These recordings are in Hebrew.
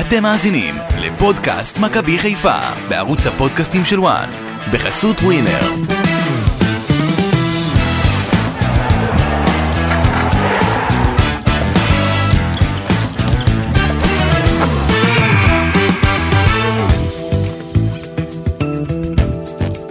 אתם מאזינים לפודקאסט מכבי חיפה בערוץ הפודקאסטים של וואן בחסות ווינר.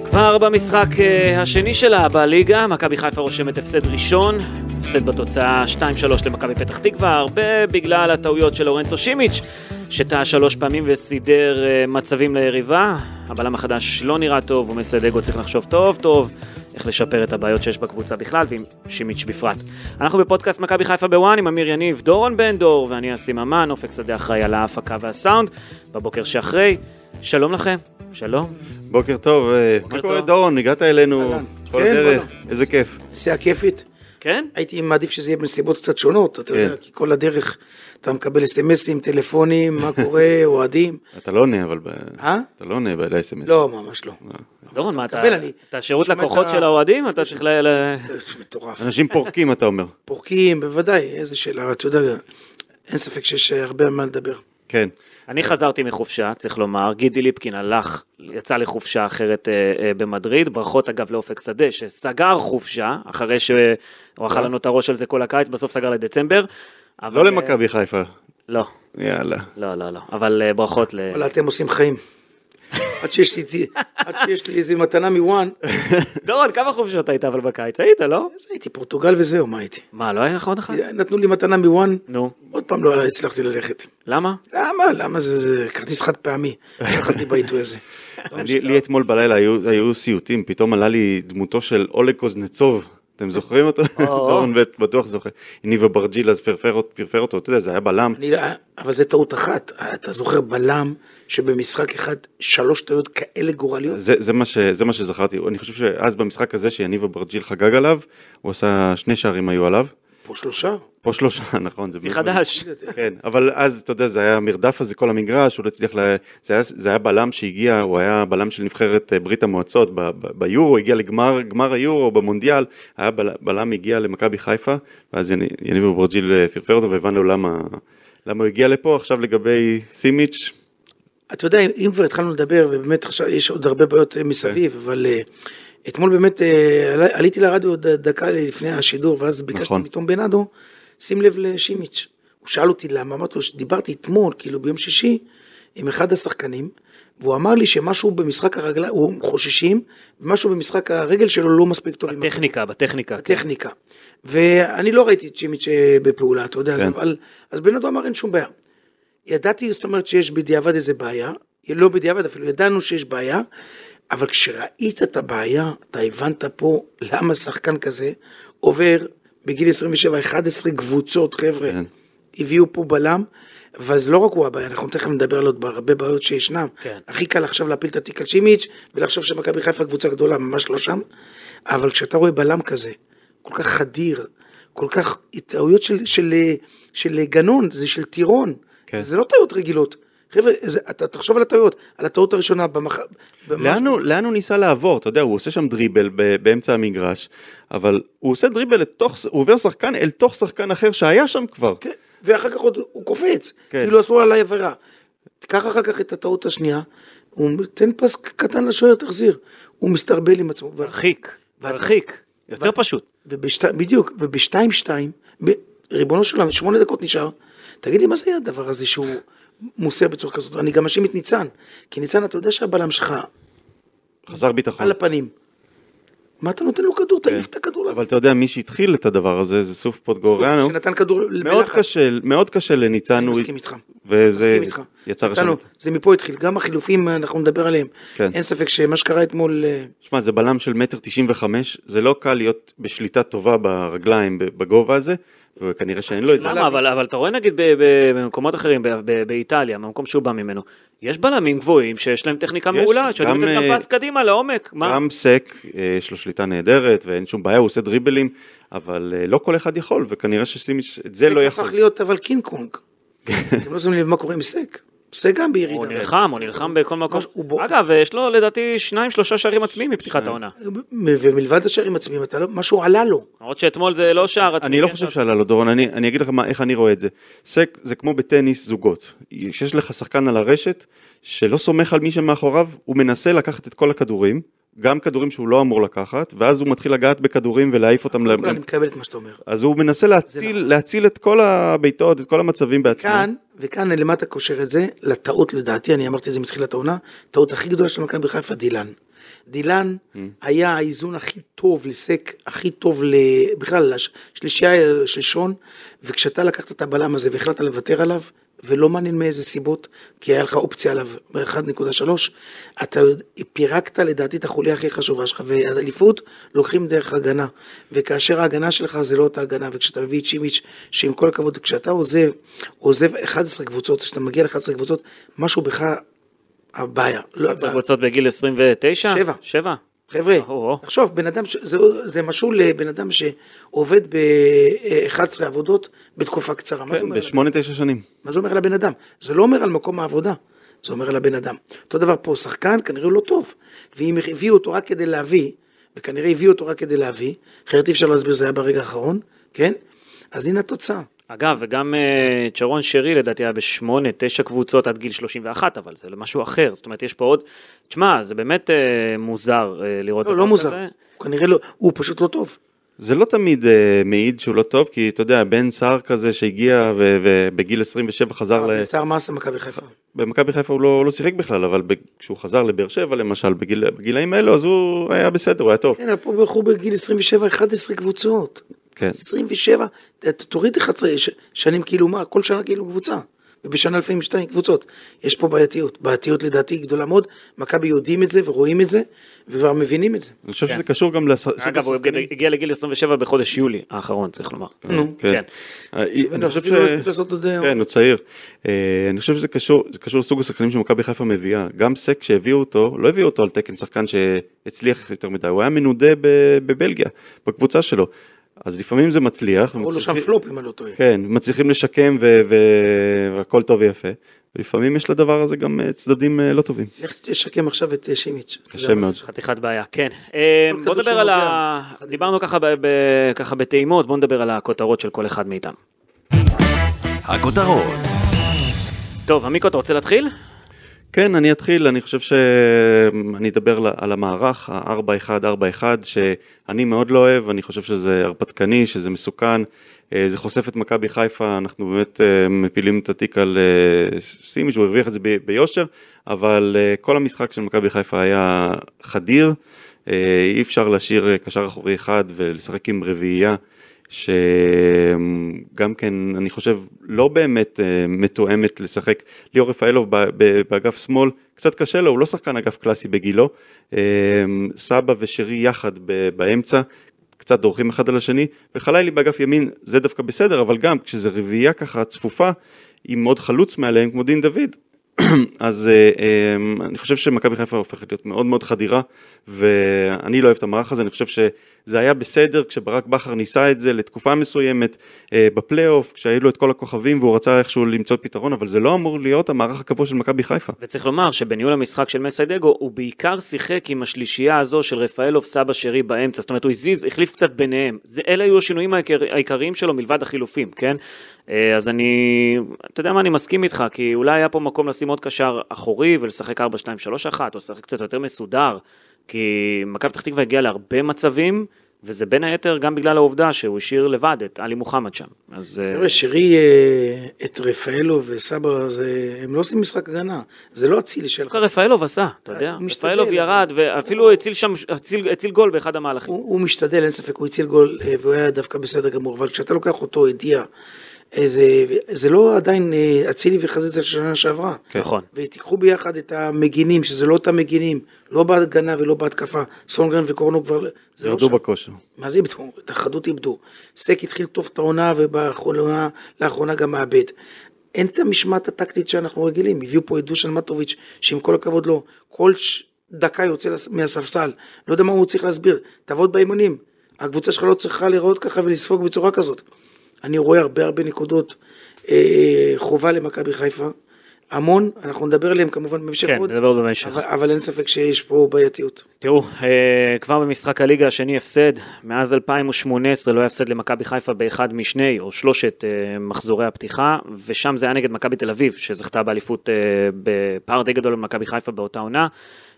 כבר במשחק אה, השני שלה בליגה, מכבי חיפה רושמת הפסד ראשון, הפסד בתוצאה 2-3 למכבי פתח תקווה, הרבה בגלל הטעויות של אורנצו שימיץ', שטעה שלוש פעמים וסידר אה, מצבים ליריבה. הבלם החדש לא נראה טוב, ומסיידגו צריך לחשוב טוב טוב איך לשפר את הבעיות שיש בקבוצה בכלל, ועם שימיץ' בפרט. אנחנו בפודקאסט מכבי חיפה בוואן עם אמיר יניב, דורון בן דור ואני אסים אמן, אופק שדה אחראי על ההפקה והסאונד, בבוקר שאחרי. שלום לכם, שלום. בוקר טוב, אה, מה קורה טוב. דורון? הגעת אלינו. כל כן, הדרך, בוא'נה. איזה כיף. נסיעה כיפית. כן? הייתי מעדיף שזה יהיה בנסיבות קצת שונות, אתה יודע, כן. כי כל הדרך אתה מקבל אסמסים, טלפונים, מה קורה, אוהדים. אתה לא עונה, אבל... אה? אתה לא עונה ב-SMS. לא, ממש לא. דורון, מה אתה, אתה שירות לקוחות של האוהדים? אתה צריך ל... ל- מטורף. אנשים פורקים, אתה אומר. פורקים, בוודאי, איזה שאלה, אתה יודע, אין ספק שיש הרבה על מה לדבר. כן. אני חזרתי מחופשה, צריך לומר, גידי ליפקין הלך, יצא לחופשה אחרת אה, אה, במדריד, ברכות אגב לאופק שדה, שסגר חופשה, אחרי שהוא אכל לנו את הראש על זה כל הקיץ, בסוף סגר לדצמבר. אבל, לא למכבי חיפה. לא, יאללה. לא, לא, לא, אבל אה, ברכות ל... וואלה, אתם עושים חיים. עד שיש לי, עד שיש לי איזה מתנה מוואן, דורון, כמה חופשות היית אבל בקיץ? היית, לא? אז הייתי פורטוגל וזהו, מה הייתי? מה, לא היה לך עוד אחד? נתנו לי מתנה מוואן, נו, עוד פעם לא הצלחתי ללכת. למה? למה? למה זה, כרטיס חד פעמי? יכולתי בעיתוי הזה. לא לי- אתמול בלילה היו- היו סיוטים, פתאום עלה לי דמותו של אולג קוזנצוב. אתם זוכרים אותו? דורון בטוח זוכר. הניב אברג'יל אז פרפר אות- פרפר אותו, אתה יודע, זה היה בלם. לא- אבל זה טעות אחת. אתה זוכר בלם שבמשחק אחד שלוש טעויות כאלה גורליות? זה מה שזכרתי, אני חושב שאז במשחק הזה שיניב אברג'יל חגג עליו, הוא עשה שני שערים היו עליו, פה שלושה. פה שלושה, נכון, זה חדש. כן, אבל אז, אתה יודע, זה היה מרדף הזה כל המגרש, הוא לא הצליח, ל... זה, היה, זה היה בלם שהגיע, הוא היה בלם של נבחרת אה, ברית המועצות, ב, ב, ביורו, הגיע לגמר גמר היורו, במונדיאל, היה בל, בלם הגיע למכבי חיפה, ואז יני- יניב אברג'יל אה, פרפר אותו והבנו למה, למה הוא הגיע לפה, עכשיו לגבי סימיץ', אתה יודע, אם כבר התחלנו לדבר, ובאמת עכשיו יש עוד הרבה בעיות אה, מסביב, אבל אה, אתמול באמת אה, עליתי לרדיו דקה לפני השידור, ואז ביקשתי נכון. מתום בנאדו, שים לב לשימיץ'. הוא שאל אותי למה, אמרתי לו שדיברתי אתמול, כאילו ביום שישי, עם אחד השחקנים, והוא אמר לי שמשהו במשחק הרגליים, הוא חוששים, ומשהו במשחק הרגל שלו לא מספיק טוב. עם טכניקה, בטכניקה. כן. ואני לא ראיתי את שימיץ' אה, בפעולה, אתה יודע, כן. אז, אבל, אז בנאדו אמר אין שום בעיה. ידעתי, זאת אומרת שיש בדיעבד איזה בעיה, לא בדיעבד אפילו, ידענו שיש בעיה, אבל כשראית את הבעיה, אתה הבנת פה למה שחקן כזה עובר בגיל 27, 11 קבוצות, חבר'ה, כן. הביאו פה בלם, ואז לא רק הוא הבעיה, אנחנו תכף נדבר על עוד הרבה בעיות שישנם. כן. הכי קל עכשיו להפיל את התיק על שימיץ' ולחשוב שמכבי חיפה קבוצה גדולה, ממש לא שם, אבל כשאתה רואה בלם כזה, כל כך חדיר, כל כך, טעויות של, של, של גנון, זה של טירון, כן. זה לא טעויות רגילות. חבר'ה, זה, אתה תחשוב על הטעויות, על הטעות הראשונה במח... לאן הוא, לאן הוא ניסה לעבור? אתה יודע, הוא עושה שם דריבל ב- באמצע המגרש, אבל הוא עושה דריבל לתוך, הוא עובר שחקן אל תוך שחקן אחר שהיה שם כבר. כן, ואחר כך עוד הוא קופץ, כן. כאילו עשו עליי עבירה. תיקח אחר כך את הטעות השנייה, הוא תן פס קטן לשוער, תחזיר. הוא מסתרבל עם עצמו. מרחיק, מרחיק. יותר פשוט. ובשת... בדיוק, ובשתיים שתיים, ב... ריבונו של עולם, שמונה דקות נשאר, תגיד לי מה זה הדבר הזה שהוא מוסר בצורה כזאת, אני גם מאשים את ניצן, כי ניצן אתה יודע שהבלם שלך חזר ביטחון. על הפנים, מה אתה נותן לו כדור, תעיף את הכדור כן. אבל לזה, אתה יודע, מי שהתחיל את הדבר הזה זה סוף פוטגוריאנו. שנתן כדור מאוד בלחץ. קשה, מאוד קשה לניצן. אני מסכים איתך. וזה. יצר רשמת. זה מפה התחיל, גם החילופים אנחנו נדבר עליהם, כן. אין ספק שמה שקרה אתמול, אה, שמע, זה בלם של מטר תשעים וחמש, זה לא קל להיות בשליטה טובה ברגליים, בגובה הזה, וכנראה שאין לו את זה. למה? אבל, אבל אתה רואה נגיד ב- ב- במקומות אחרים, ב- ב- באיטליה, במקום שהוא בא ממנו, יש בלמים גבוהים שיש להם טכניקה יש, מעולה, שיודעים לתת גם אה, פס קדימה לעומק. מה? גם סק, אה, יש לו שליטה נהדרת, ואין שום בעיה, הוא עושה דריבלים, אבל אה, לא כל אחד יכול, וכנראה שסימיץ' את זה לא סק יכול. הפך להיות אבל קינג קונג, אתם לא שמים לב מה קורה עם סק, זה גם בירידה. הוא נלחם, הוא נלחם בכל מקום. הוא בו- אגב, יש לו לדעתי שניים, שלושה שערים עצמיים מפתיחת העונה. ומלבד השערים עצמיים, אתה לא, משהו עלה לו. למרות שאתמול זה לא שער עצמי. אני לא כן, חושב שעלה לו דורון, אני, אני אגיד לך מה, איך אני רואה את זה. סק זה כמו בטניס זוגות. שיש לך שחקן על הרשת שלא סומך על מי שמאחוריו, הוא מנסה לקחת את כל הכדורים, גם כדורים שהוא לא אמור לקחת, ואז הוא מתחיל לגעת בכדורים ולהעיף אותם. קודם כל, ל- אני מקבל את מה שאתה אומר. אז הוא מנסה להציל, להציל את כל הבעיטות, את כל המצבים בעצמו. כאן, וכאן למה אתה קושר את זה? לטעות לדעתי, אני אמרתי את זה מתחילת העונה, טעות הכי גדולה של מכבי חיפה, דילן. דילן היה האיזון הכי טוב לסק, הכי טוב. בכלל לשלישייה של שון, וכשאתה לקחת את הבלם הזה והחלטת לוותר עליו, ולא מעניין מאיזה סיבות, כי היה לך אופציה עליו ב-1.3, אתה פירקת לדעתי את החוליה הכי חשובה שלך, ואליפות לוקחים דרך הגנה, וכאשר ההגנה שלך זה לא אותה הגנה, וכשאתה מביא את שימיץ', שעם כל הכבוד, כשאתה עוזב, עוזב 11 קבוצות, כשאתה מגיע ל-11 קבוצות, משהו בך הבעיה. לא, זה קבוצות בגיל 29? שבע. שבע. חבר'ה. תחשוב, בן אדם, ש- זה, זה משול לבן אדם שעובד ב-11 עבודות בתקופה קצרה. כן, אומר? בשמונה, תשע שנים. מה זה אומר על הבן אדם? זה לא אומר על מקום העבודה, זה אומר על הבן אדם. אותו דבר פה, שחקן כנראה הוא לא טוב, ואם הביאו אותו רק כדי להביא, וכנראה הביאו אותו רק כדי להביא, אחרת אי אפשר להסביר, זה היה ברגע האחרון, כן? אז הנה התוצאה. אגב, וגם אה, צ'רון שרי לדעתי היה בשמונה, תשע קבוצות עד גיל 31, אבל זה משהו אחר. זאת אומרת, יש פה עוד... תשמע, זה באמת אה, מוזר אה, לראות לא, דבר לא מוזר. הוא כנראה לא, הוא פשוט לא טוב. זה לא תמיד uh, מעיד שהוא לא טוב, כי אתה יודע, בן סער כזה שהגיע ובגיל 27 חזר ל... שר מה עשה מכבי חיפה? במכבי חיפה הוא לא, לא שיחק בכלל, אבל ב- כשהוא חזר לבאר שבע למשל, בגיל, בגילאים האלו, אז הוא היה בסדר, הוא היה טוב. כן, אבל פה בחור בגיל 27, 11 קבוצות. כן. 27, ת- תוריד 11 ש- שנים כאילו מה, כל שנה כאילו קבוצה. ובשנה לפעמים שתיים קבוצות. יש פה בעייתיות. בעייתיות לדעתי גדולה מאוד. מכבי יודעים את זה ורואים את זה, וכבר מבינים את זה. אני חושב שזה קשור גם לסוג אגב, הוא הגיע לגיל 27 בחודש יולי האחרון, צריך לומר. נו, כן. כן. אה, אני חושב ש... אפילו לא לעשות עוד... כן, הוא צעיר. אה, אני חושב שזה קשור, זה קשור לסוג השחקנים שמכבי חיפה מביאה. גם סק שהביאו אותו, לא הביאו אותו על תקן שחקן שהצליח יותר מדי, הוא היה מנודה בבלגיה, בקבוצה שלו. אז לפעמים זה מצליח. קראו לו שם פלופ אם אני לא טועה. כן, מצליחים לשקם ו- ו- והכל טוב ויפה. ולפעמים יש לדבר הזה גם אה, צדדים אה, לא טובים. לך תשקם עכשיו את אה, שימיץ'. קשה מאוד. חתיכת בעיה, כן. בוא נדבר על. ה... דיברנו ככה בטעימות, בוא נדבר על הכותרות של כל אחד מאיתנו. הכותרות. טוב, עמיקו, אתה רוצה להתחיל? כן, אני אתחיל, אני חושב שאני אדבר על המערך, ה-4-1-4-1, שאני מאוד לא אוהב, אני חושב שזה הרפתקני, שזה מסוכן, אה, זה חושף את מכבי חיפה, אנחנו באמת אה, מפילים את התיק על אה, סימיץ', הוא הרוויח את זה ביושר, אבל כל המשחק של מכבי חיפה היה חדיר, אי אפשר להשאיר קשר אחורי אחד ולשחק עם רביעייה. שגם כן, אני חושב, לא באמת אה, מתואמת לשחק. ליאור רפאלוב באגף שמאל, קצת קשה לו, הוא לא שחקן אגף קלאסי בגילו. אה, סבא ושרי יחד באמצע, קצת דורכים אחד על השני, וחלילי באגף ימין זה דווקא בסדר, אבל גם כשזה רביעייה ככה צפופה, עם עוד חלוץ מעליהם כמו דין דוד, אז אה, אני חושב שמכבי חיפה הופכת להיות מאוד מאוד חדירה, ואני לא אוהב את המערך הזה, אני חושב שזה היה בסדר כשברק בכר ניסה את זה לתקופה מסוימת אה, בפלייאוף, כשהיו לו את כל הכוכבים והוא רצה איכשהו למצוא פתרון, אבל זה לא אמור להיות המערך הקבוע של מכבי חיפה. וצריך לומר שבניהול המשחק של מסיידגו הוא בעיקר שיחק עם השלישייה הזו של רפאלוב סבא שרי באמצע, זאת אומרת הוא הזיז, החליף קצת ביניהם, זה, אלה היו השינויים העיקר, העיקריים שלו מלבד החילופים, כן? אה, אז אני, אתה יודע מה, אני מסכים איתך, כי אולי היה פה מקום לשים עוד קשר אחורי ולשחק 4-2-3-1, או לשחק קצת יותר מסודר, כי מכבי פתח תקווה הגיעה להרבה מצבים, וזה בין היתר גם בגלל העובדה שהוא השאיר לבד את עלי מוחמד שם, אז... אה, תראה, שרי אה, את רפאלו וסבא, זה- הם לא עושים משחק הגנה. זה לא אצילי שלך. דווקא רפאלוב עשה, אתה יודע, משתדל, רפאלוב ירד ואפילו הציל שם, הציל, הציל גול באחד המהלכים. הוא, הוא משתדל, אין ספק, הוא הציל גול אה, והוא היה דווקא בסדר גמור, אבל כשאתה לוקח אותו ידיעה, איזה, זה לא עדיין אה, אצילי וחזיזה של שנה שעברה. נכון. ותיקחו ביחד את המגינים, שזה לא אותם מגינים, לא בהגנה ולא בהתקפה. סונגרן וקורנו כבר, זה לא ירדו שם. בכושר. מה זה איבדו? את החדות איבדו. סק התחיל טוב את העונה ובאחרונה לאחרונה גם מאבד. אין את המשמעת הטקטית שאנחנו רגילים. הביאו פה את דושן מטוביץ', שעם כל הכבוד לו, כל ש... דקה יוצא לס- מהספסל. לא יודע מה הוא צריך להסביר. תעבוד באימונים. הקבוצה שלך לא צריכה להיראות ככה ולספוג בצורה כזאת. אני רואה הרבה הרבה נקודות אה, חובה למכבי חיפה. המון, אנחנו נדבר עליהם כמובן בהמשך כן, עוד, נדבר עוד בהמשך. אבל, אבל אין ספק שיש פה בעייתיות. תראו, אה, כבר במשחק הליגה השני הפסד, מאז 2018 לא היה הפסד למכבי חיפה באחד משני או שלושת אה, מחזורי הפתיחה, ושם זה היה נגד מכבי תל אביב, שזכתה באליפות אה, בפער די גדול במכבי חיפה באותה עונה.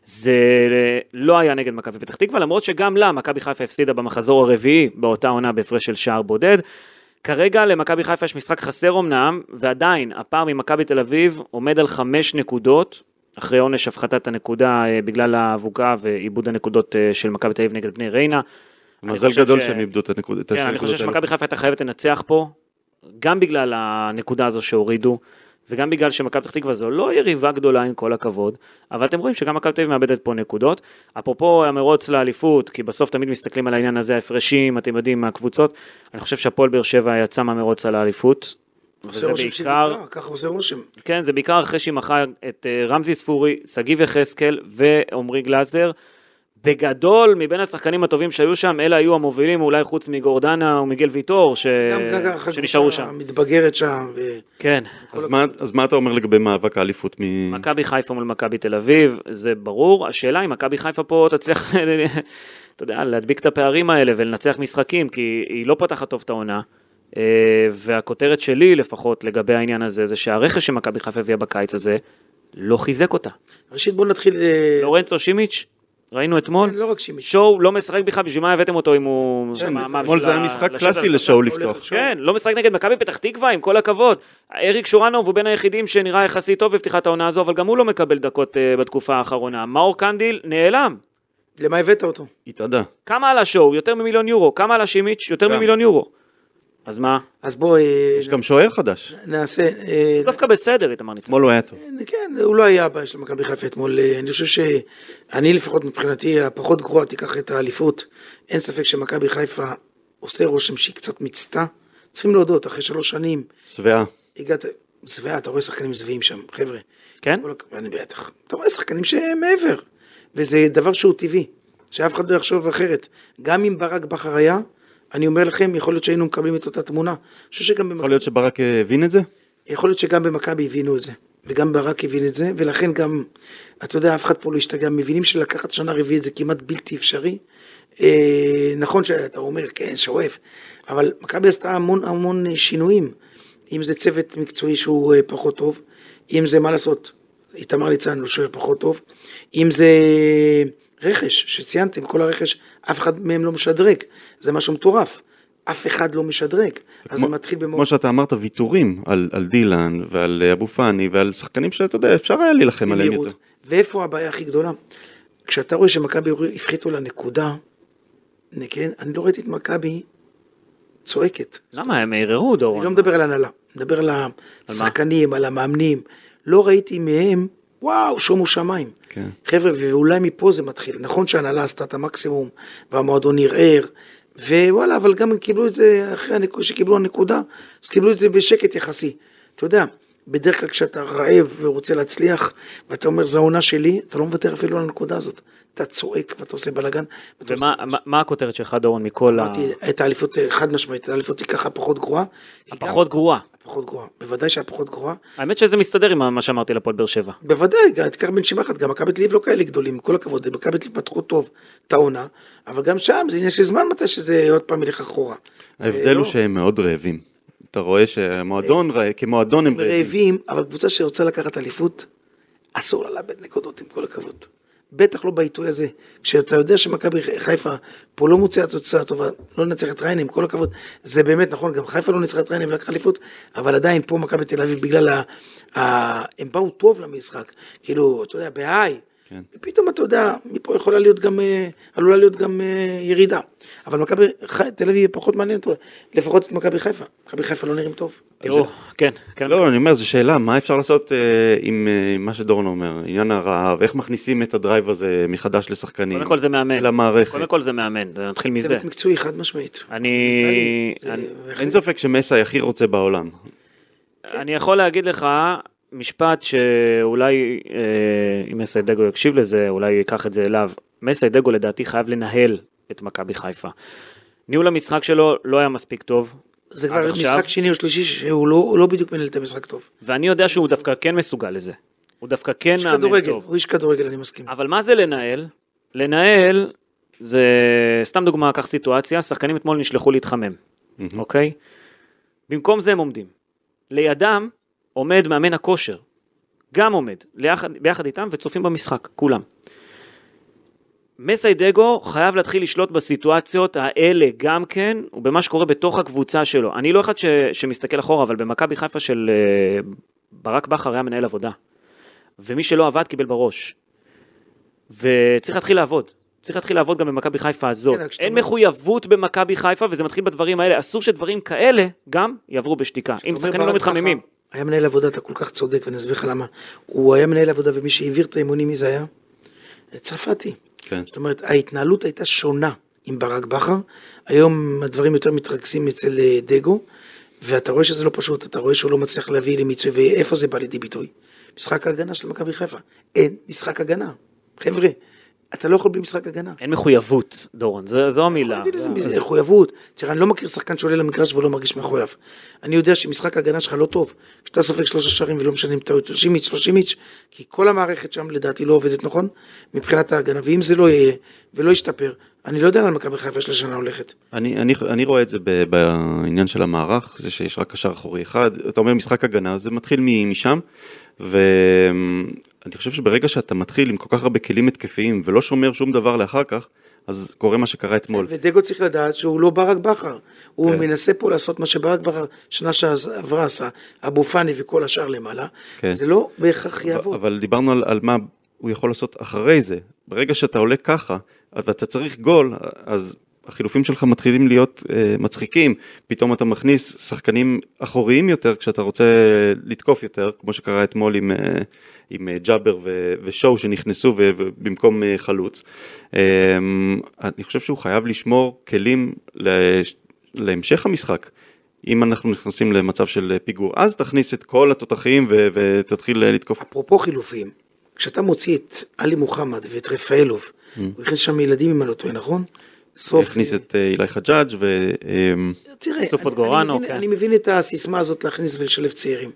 זה אה, לא היה נגד מכבי פתח תקווה, למרות שגם לה מכבי חיפה הפסידה במחזור הרביעי באותה עונה בהפרש של שער בודד. כרגע למכבי חיפה יש משחק חסר אמנם, ועדיין הפער ממכבי תל אביב עומד על חמש נקודות, אחרי עונש הפחתת הנקודה אה, בגלל האבוקה ועיבוד הנקודות אה, של מכבי תל אביב נגד בני ריינה. מזל גדול ש- שהם איבדו את הנקודות. כן, אני חושב. שמכבי חיפה הייתה חייבת לנצח פה, גם בגלל הנקודה הזו שהורידו, וגם בגלל שמכבי פתח תקווה זו לא יריבה גדולה עם כל הכבוד, אבל אתם רואים שגם מכבי תל אביב מאבדת פה נקודות. אפרופו המרוץ לאליפות, כי בסוף תמיד מסתכלים על העניין הזה, ההפרשים, אתם יודעים, מהקבוצות, אני חושב שהפועל באר שבע יצא מהמרוץ על האליפות. וזה בעיקר, ככה עושה רושם. כן, זה בעיקר אחרי שהיא מכרה את אה, רמזי ספורי, שגיב יחזקאל ועמרי גלאזר. בגדול, מבין השחקנים הטובים שהיו שם, אלה היו המובילים, אולי חוץ מגורדנה ומיגל ויטור, ש... גם שנשארו שם. מתבגרת שם, ו- כן, אז מה- אז מה אתה אומר לגבי מאבק האליפות? מ- מכבי חיפה מול מכבי תל אביב, זה ברור. השאלה אם מכבי חיפה פה תצליח, אתה יודע, להדביק את הפערים האלה ולנצח משחקים, כי היא לא פותחת טוב את העונה. אה, והכותרת שלי לפחות לגבי העניין הזה, זה שהרכש שמכבי חיפה הביאה בקיץ הזה, לא חיזק אותה. ראשית בוא נתחיל, אה, לורנצו שימיץ', ראינו אתמול, לא שואו לא משחק בכלל, בשביל מה הבאתם אותו אם הוא... כן, אתמול זה היה משחק קלאסי על לשואו לפתוח. על. כן, לא משחק נגד מכבי פתח תקווה, עם כל הכבוד. אריק שורנוב הוא בין היחידים שנראה יחסית טוב בפתיחת העונה הזו, אבל גם הוא לא מקבל דקות אה, בתקופה האחרונה. מאור קנדיל נעלם. למה הבאת אותו? התאדה. כמה עלה שואו? יותר ממיליון יורו. כמה עלה שימיץ'? יותר. ממיליון יורו. אז מה? אז בוא אה, יש גם שוער חדש. נעשה, אה, דווקא בסדר, איתמר ניצן. אתמול הוא היה טוב. כן, הוא לא היה הבעיה של מכבי חיפה אתמול, אה, אני חושב שאני לפחות מבחינתי הפחות גרועה תיקח את האליפות, אין ספק שמכבי חיפה עושה רושם שהיא קצת מיצתה, צריכים להודות, אחרי שלוש שנים שבעה. הגעת, שבע, אתה רואה שחקנים שבעים שם, חבר'ה. כן? אני בטח. אתה רואה שחקנים שהם מעבר, וזה דבר שהוא טבעי, שאף אחד לא יחשוב אחרת. גם אם ברק בכר היה, אני אומר לכם, יכול להיות שהיינו מקבלים את אותה תמונה. אני חושב שגם במכבי... יכול להיות שברק אה, הבין את זה? יכול להיות שגם במכבי הבינו את זה, וגם ברק הבין את זה, ולכן גם, אתה יודע, אף אחד פה לא השתגע, מבינים שלקחת שנה רביעית זה כמעט בלתי אפשרי. אה, נכון שאתה אומר, כן, שואף, אבל מכבי עשתה המון המון שינויים, אם זה צוות מקצועי שהוא אה, פחות טוב, אם זה מה לעשות, איתמר ניצן הוא שוער פחות טוב, אם זה רכש, שציינתם, כל הרכש, אף אחד מהם לא משדרג, זה משהו מטורף. אף אחד לא משדרג, אז זה מתחיל במאוד... כמו שאתה אמרת, ויתורים על על דילן ועל אה, אבו פאני ועל שחקנים שאתה יודע, אפשר היה להילחם עליהם. יותר. ואיפה הבעיה הכי גדולה? כשאתה רואה שמכבי הפחיתו לה נקודה, כן, אני לא ראיתי את מכבי צועקת. למה? הם ערערו, דורון. אני לא מדבר על הנהלה, אני מדבר על השחקנים, על המאמנים. לא ראיתי מהם, וואו, שומו שמיים. כן. חבר'ה, ואולי מפה זה מתחיל. נכון שההנהלה עשתה את המקסימום, והמועדון ערער, ווואלה, אבל גם הם קיבלו את זה, אחרי הנק- שקיבלו הנקודה, אז קיבלו את זה בשקט יחסי. אתה יודע, בדרך כלל כשאתה רעב ורוצה להצליח, ואתה אומר, זו העונה שלי, אתה לא מוותר אפילו על הנקודה הזאת. אתה צועק ואתה עושה בלאגן. ומה עושה- מה- מה הכותרת שלך, דורון, מכל ה... אמרתי, את האליפות, חד משמעית, את האליפות היא ככה פחות גרועה. כי גם- הפחות גרועה. פחות גרועה, בוודאי שהפחות גרועה. האמת שזה מסתדר עם מה שאמרתי לפועל באר שבע. בוודאי, גם- תיקח בנשימה אחת, גם מכבי תל אביב לא כאלה גדולים, עם כל הכבוד, מכבי תל אביב פתחו טוב את העונה, אבל גם שם זה עניין של זמן מתי שזה עוד פעם ילך אחורה. ההבדל לא- הוא שהם מאוד רעבים. אתה רואה שהמועדון, רע- כמועדון הם רעבים. רעבים, אבל קבוצה שרוצה לקחת אליפות, אסור לה לאבד נקודות עם כל הכבוד. בטח לא בעיתוי הזה. כשאתה יודע שמכבי חיפה פה לא מוציאה תוצאה טובה, לא נצח את ריינה, עם כל הכבוד, זה באמת נכון, גם חיפה לא ניצחה את ריינה ולקחה אליפות, אבל עדיין פה מכבי תל אביב, בגלל ה... ה... הם באו טוב למשחק, כאילו, אתה יודע, בהיי. כן. ופתאום אתה יודע, מפה יכולה להיות גם, אה, עלולה להיות גם אה, ירידה. אבל מכבי תל אביב פחות מעניין אותו, לפחות את מכבי חיפה. מכבי חיפה לא נראים טוב. תראו, כן, כן. לא, אני אומר, זו שאלה, מה אפשר לעשות אה, עם מה שדורון אומר, עניין הרעב, איך מכניסים את הדרייב הזה מחדש לשחקנים, קודם כל זה מאמן. למערכת. קודם כל זה מאמן, נתחיל מזה. צוות מקצועי חד משמעית. אני... אין ספק שמסי הכי רוצה בעולם. אני יכול להגיד לך משפט שאולי, אה, אם מסיידגו יקשיב לזה, אולי ייקח את זה אליו. מסיידגו לדעתי חייב לנהל את מכבי חיפה. ניהול המשחק שלו לא היה מספיק טוב. זה כבר עכשיו. משחק שני או שלישי שהוא לא, לא בדיוק מנהל את המשחק טוב. ואני יודע שהוא דווקא כן מסוגל לזה. הוא דווקא כן מאמן כדורגל, טוב. הוא איש כדורגל, אני מסכים. אבל מה זה לנהל? לנהל זה, סתם דוגמה, קח סיטואציה, שחקנים אתמול נשלחו להתחמם, אוקיי? במקום זה הם עומדים. לידם עומד מאמן הכושר, גם עומד, ליחד, ביחד איתם וצופים במשחק, כולם. מסיידגו חייב להתחיל לשלוט בסיטואציות האלה גם כן, ובמה שקורה בתוך הקבוצה שלו. אני לא אחד ש, שמסתכל אחורה, אבל במכבי חיפה של אה, ברק בכר היה מנהל עבודה. ומי שלא עבד קיבל בראש. וצריך להתחיל לעבוד. צריך להתחיל לעבוד גם במכבי חיפה הזאת. כן, אין מחויבות במכבי חיפה, וזה מתחיל בדברים האלה. אסור שדברים כאלה גם יעברו בשתיקה. אם שחקנים לא מתחממים. היה מנהל עבודה, אתה כל כך צודק, ואני אסביר לך למה. הוא היה מנהל עבודה, ומי שהעביר את האימונים, מי זה היה? צרפתי. כן. זאת אומרת, ההתנהלות הייתה שונה עם ברק בכר. היום הדברים יותר מתרכזים אצל אה, דגו, ואתה רואה שזה לא פשוט, אתה רואה שהוא לא מצליח להביא למיצוי, ואיפה זה בא לידי ביטוי? משחק ההגנה של מכבי חיפה. אין משחק הגנה. חבר'ה, אתה לא יכול בלי משחק הגנה. אין מחויבות, דורון, זה- זו המילה. יכול להגיד איזה מחויבות. תראה, אני לא מכיר שחקן שעולה למגרש ולא מרגיש מחויב. אני יודע שמשחק ההגנה שלך לא טוב. כשאתה סופג שלושה שערים ולא משנה אם טעות שימיץ', לא שימיץ', כי כל המערכת שם לדעתי לא עובדת נכון, מבחינת ההגנה, ואם זה לא יהיה ולא ישתפר, אני לא יודע לאן מכבי חיפה יש לשנה הולכת. אני, אני, אני רואה את זה ב- בעניין של המערך, זה שיש רק קשר אחורי אחד, אתה אומר משחק הגנה, זה מתחיל משם, ואני חושב שברגע שאתה מתחיל עם כל כך הרבה כלים התקפיים ולא שומר שום דבר לאחר כך, אז קורה מה שקרה אתמול. ודגו צריך לדעת שהוא לא ברק בכר. הוא כן. מנסה פה לעשות מה שברק בכר שנה שעברה עשה, אבו פאני וכל השאר למעלה. כן. זה לא בהכרח יעבוד. אבל דיברנו על, על מה הוא יכול לעשות אחרי זה. ברגע שאתה עולה ככה, ואתה צריך גול, אז החילופים שלך מתחילים להיות אה, מצחיקים. פתאום אתה מכניס שחקנים אחוריים יותר כשאתה רוצה לתקוף יותר, כמו שקרה אתמול עם, אה, עם אה, ג'אבר ו- ושואו שנכנסו ו- ובמקום אה, חלוץ. אה, אני חושב שהוא חייב לשמור כלים לש- להמשך המשחק. אם אנחנו נכנסים למצב של פיגור, אז תכניס את כל התותחים ו- ותתחיל אה, לתקוף. אפרופו חילופים, כשאתה מוציא את עלי מוחמד ואת רפאלוב, Mm. הוא הכניס שם ילדים אם אני לא טועה, נכון? סוף... הכניס את אה, אילי חג'אג' ו... אה, תראה, סוף אני- פוטגורנו, אני מבין- כן. אני מבין את הסיסמה הזאת להכניס ולשלב צעירים.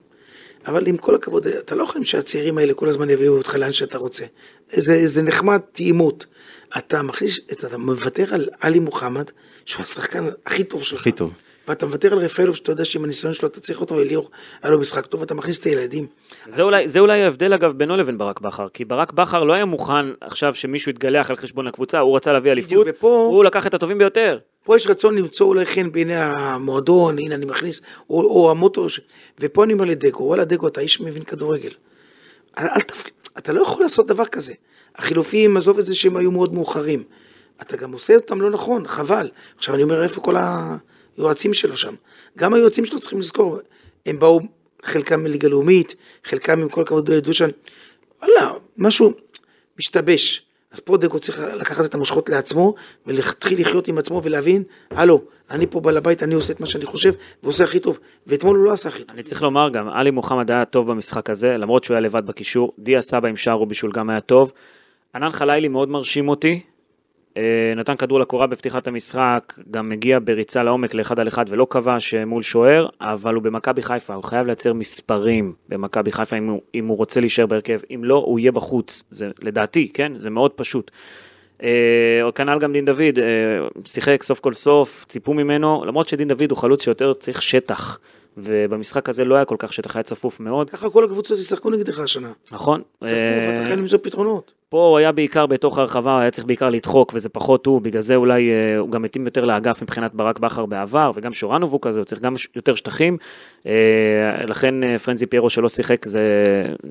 אבל עם כל הכבוד, אתה לא יכול שהצעירים האלה כל הזמן יביאו אותך לאן שאתה רוצה. זה, זה נחמד טעימות. אתה מכניס, אתה מוותר על עלי מוחמד, שהוא השחקן הכי טוב שלך. הכי טוב. ואתה מוותר על רפאלוב, שאתה יודע שעם הניסיון שלו אתה צריך אותו, אליאור, היה לו משחק טוב, ואתה מכניס את הילדים. זה אולי, זה אולי ההבדל אגב בינו לבין ברק בכר, כי ברק בכר לא היה מוכן עכשיו שמישהו יתגלח על חשבון הקבוצה, הוא רצה להביא אליפות, ופה- הוא לקח את הטובים ביותר. פה יש רצון למצוא אולי חן בעיני המועדון, הנה אני מכניס, או, או המוטו, ש... ופה אני אומר לדגו, וואלה דגו, אתה איש מבין כדורגל. אל, אל תפ... אתה לא יכול לעשות דבר כזה. החילופים, עזוב את זה שהם היו מאוד מאוחרים. אתה גם עושה אותם לא נכון, חבל. עכשיו אני אומר, איפה כל היועצים שלו שם? גם היועצים שלו צריכים לזכור, הם באו, חלקם מליגה לאומית, חלקם עם כל הכבוד דושן, וואלה, משהו משתבש. אז פה דגו צריך לקחת את המושכות לעצמו ולהתחיל לחיות עם עצמו ולהבין, הלו, אני פה בעל הבית, אני עושה את מה שאני חושב ועושה הכי טוב. ואתמול הוא לא עשה הכי טוב. אני צריך לומר גם, עלי מוחמד היה טוב במשחק הזה, למרות שהוא היה לבד בקישור, דיה סבא עם שער ובישול גם היה טוב. ענן חלילי מאוד מרשים אותי, נתן כדור לקורה בפתיחת המשחק, גם מגיע בריצה לעומק לאחד על אחד ולא כבש אה, מול שוער, אבל הוא במכבי חיפה, הוא חייב לייצר מספרים במכבי חיפה אם הוא, אם הוא רוצה להישאר בהרכב, אם לא, הוא יהיה בחוץ, זה לדעתי, כן? זה מאוד פשוט. אה, כנ"ל גם דין דוד, אה, שיחק סוף כל סוף, ציפו ממנו, למרות שדין דוד הוא חלוץ שיותר צריך שטח, ובמשחק הזה לא היה כל כך שטח, היה צפוף מאוד, ככה כל הקבוצות ישחקו נגדך השנה. נכון? צפוף, אה, אתה חייב למצוא פתרונות. פה הוא היה בעיקר בתוך הרחבה, היה צריך בעיקר לדחוק, וזה פחות הוא, בגלל זה אולי אה, הוא גם מתאים יותר לאגף מבחינת ברק בכר בעבר, וגם שורנוב הוא כזה, הוא צריך גם ש- יותר שטחים. אה, לכן אה, פרנזי פיירו שלא שיחק, זה,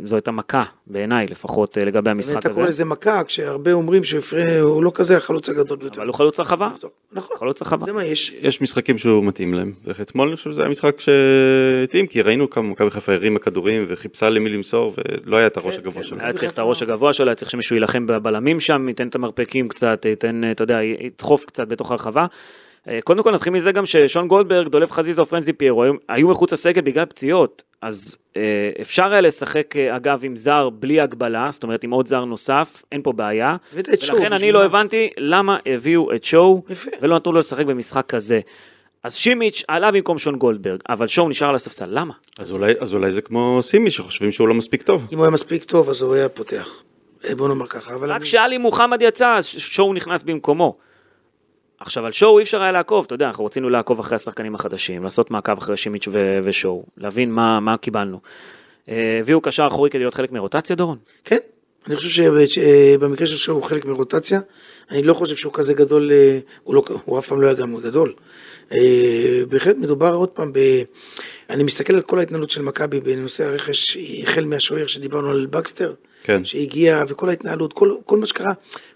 זו הייתה מכה, בעיניי לפחות, אה, לגבי המשחק אתה הזה. קורא לזה מכה, כשהרבה אומרים שהפריע, הוא לא כזה החלוץ הגדול ביותר. אבל הוא חלוץ רחבה, נכון, חלוץ רחבה. זה מה יש. יש משחקים שהוא מתאים להם, ואתמול אני חושב שזה היה משחק שהתאים, כי ראינו כמה מכבי חיפה הרימה כדורים וחיפשה למי למסור, ולא היה את הראש כן, הגבוה כן. שלו. היה צריך את הראש הגבוה שלו, היה צריך שמישהו יילחם בבלמים שם, ייתן את המרפקים קצת, ייתן, אתה יודע, ידחוף קצת בתוך הרחבה. אה, קודם כל נתחיל מזה גם ששון גולדברג, דולב חזיזה או פרנזי פיירו היו, היו מחוץ לסגל בגלל פציעות, אז אה, אפשר היה לשחק אה, אגב עם זר בלי הגבלה, זאת אומרת עם עוד זר נוסף, אין פה בעיה. ולכן אני בשביל לא? הבנתי למה הביאו את שואו יפה. ולא נתנו לו לשחק במשחק כזה. אז שימיץ' עלה במקום שון גולדברג, אבל שואו נשאר על הספסל, למה? אז אולי, אז אולי זה כמו סימי שחושבים שהוא לא מספיק טוב. אם הוא היה מספיק טוב, אז הוא היה פותח. אה, בוא נאמר ככה, אבל... רק אני- כשאלי מוחמד יצא, אז שואו נכנס במקומו. עכשיו, על שואו אי אפשר היה לעקוב, אתה יודע, אנחנו רצינו לעקוב אחרי השחקנים החדשים, לעשות מעקב אחרי שימיץ' ו- ושואו, להבין מה, מה קיבלנו. אה, הביאו קשר אחורי כדי להיות חלק מרוטציה, דורון? כן, אני חושב שבמקרה של שואו הוא חלק מרוטציה, אני לא חושב שהוא כזה גדול, אה, הוא, לא, הוא אף פעם לא היה גם גדול. אה, בהחלט מדובר עוד פעם ב... אני מסתכל על כל ההתנהלות של מכבי בנושא הרכש, החל מהשוער שדיברנו על בקסטר, כן. שהגיע, וכל ההתנהלות, כל, כל מה שקרה,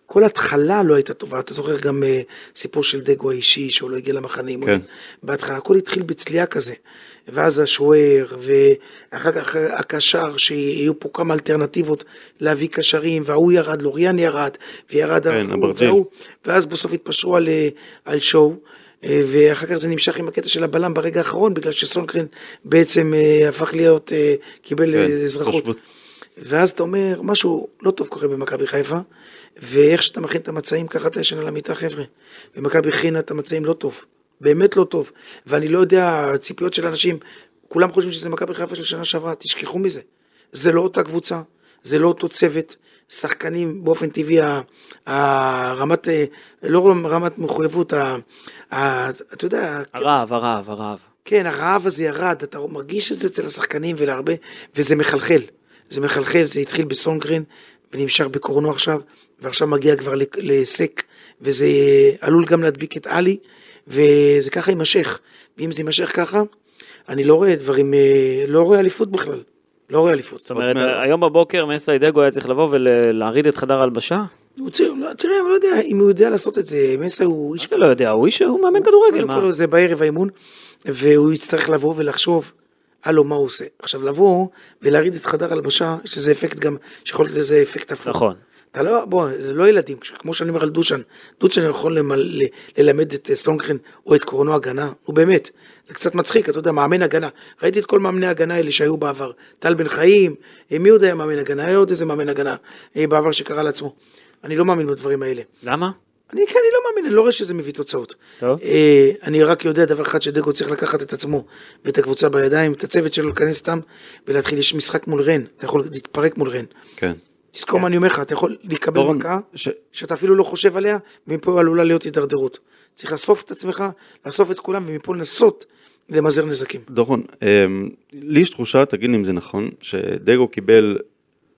כל התחלה לא הייתה טובה. אתה זוכר גם אה, סיפור של דגו האישי, שהוא לא הגיע למחנים. כן. בהתחלה הכל התחיל בצליעה כזה. ואז השוער, ואחר כך הקשר, שיהיו פה כמה אלטרנטיבות להביא קשרים, וההוא ירד, לוריאן ירד, וירד כן, אברג'יל. וההוא, ואז בסוף התפשרו על, אה, על שואו. אה, ואחר כך זה נמשך עם הקטע של הבלם ברגע האחרון, בגלל שסונקרן בעצם אה, הפך להיות, אה, קיבל כן, אזרחות. תושבות. ואז אתה אומר, משהו לא טוב קורה במכבי חיפה, ואיך שאתה מכין את המצעים, ככה אתה ישן על המיטה, חבר'ה. ומכבי הכינה את המצעים לא טוב, באמת לא טוב. ואני לא יודע, הציפיות של אנשים, כולם חושבים שזה מכבי חיפה של שנה שעברה, תשכחו מזה. זה לא אותה קבוצה, זה לא אותו צוות. שחקנים באופן טבעי, הרמת, אה, לא רמת מחויבות, ה- ה- אתה יודע, הרעב, הרעב, הרעב. כן, הרעב הזה ירד, אתה מרגיש את זה אצל השחקנים ולהרבה, וזה מחלחל. זה מחלחל, זה התחיל בסונגרן ונמשך בקורנו עכשיו, ועכשיו מגיע כבר לסק, וזה עלול גם להדביק את עלי, וזה ככה יימשך. ואם זה יימשך ככה, אני לא רואה דברים, אה, לא רואה אליפות בכלל. לא רואה אליפות. זאת אומרת. היום בבוקר מסיידגו היה צריך לבוא ולהרעיד את חדר ההלבשה? הוא ציר, לא, תראה, אני לא יודע אם הוא יודע לעשות את זה, מסה הוא איש... זה לא יודע, הוא איש, הוא מאמן כדורגל, קודם מה? כל זה בערב האימון, והוא יצטרך לבוא ולחשוב, הלו, מה הוא עושה. עכשיו, לבוא ולהרעיד את חדר הלבשה, יש לזה אפקט גם, שיכול להיות לזה אפקט הפוך. נכון. אתה לא, בוא, זה לא ילדים, כמו שאני אומר על דושן, דושן יכול למל, ללמד את אה, סונגרן או את קורנו הגנה, נו באמת, זה קצת מצחיק, אתה יודע, מאמן הגנה, ראיתי את כל מאמני הגנה האלה שהיו בעבר, טל בן חיים, אה, מי עוד היה מאמן הגנה, היה עוד איזה מאמן הגנה אה, בעבר שקרא לעצמו, אני לא מאמין בדברים האלה. למה? אני כן, אני לא מאמין, אני לא רואה שזה מביא תוצאות. טוב. אה, אני רק יודע דבר אחד, שדגו צריך לקחת את עצמו ואת הקבוצה בידיים, את הצוות שלו, להיכנס סתם ולהתחיל, יש משחק מול רן, אתה יכול להתפרק מול רן. כן. תזכור מה אני אומר לך, אתה יכול לקבל מכה ש- שאתה אפילו לא חושב עליה, ומפה עלולה להיות הידרדרות. צריך לאסוף את עצמך, לאסוף את כולם, ומפה לנסות למזער נזקים. דורון, אמ, לי יש תחושה, תגיד לי אם זה נכון, שדגו קיבל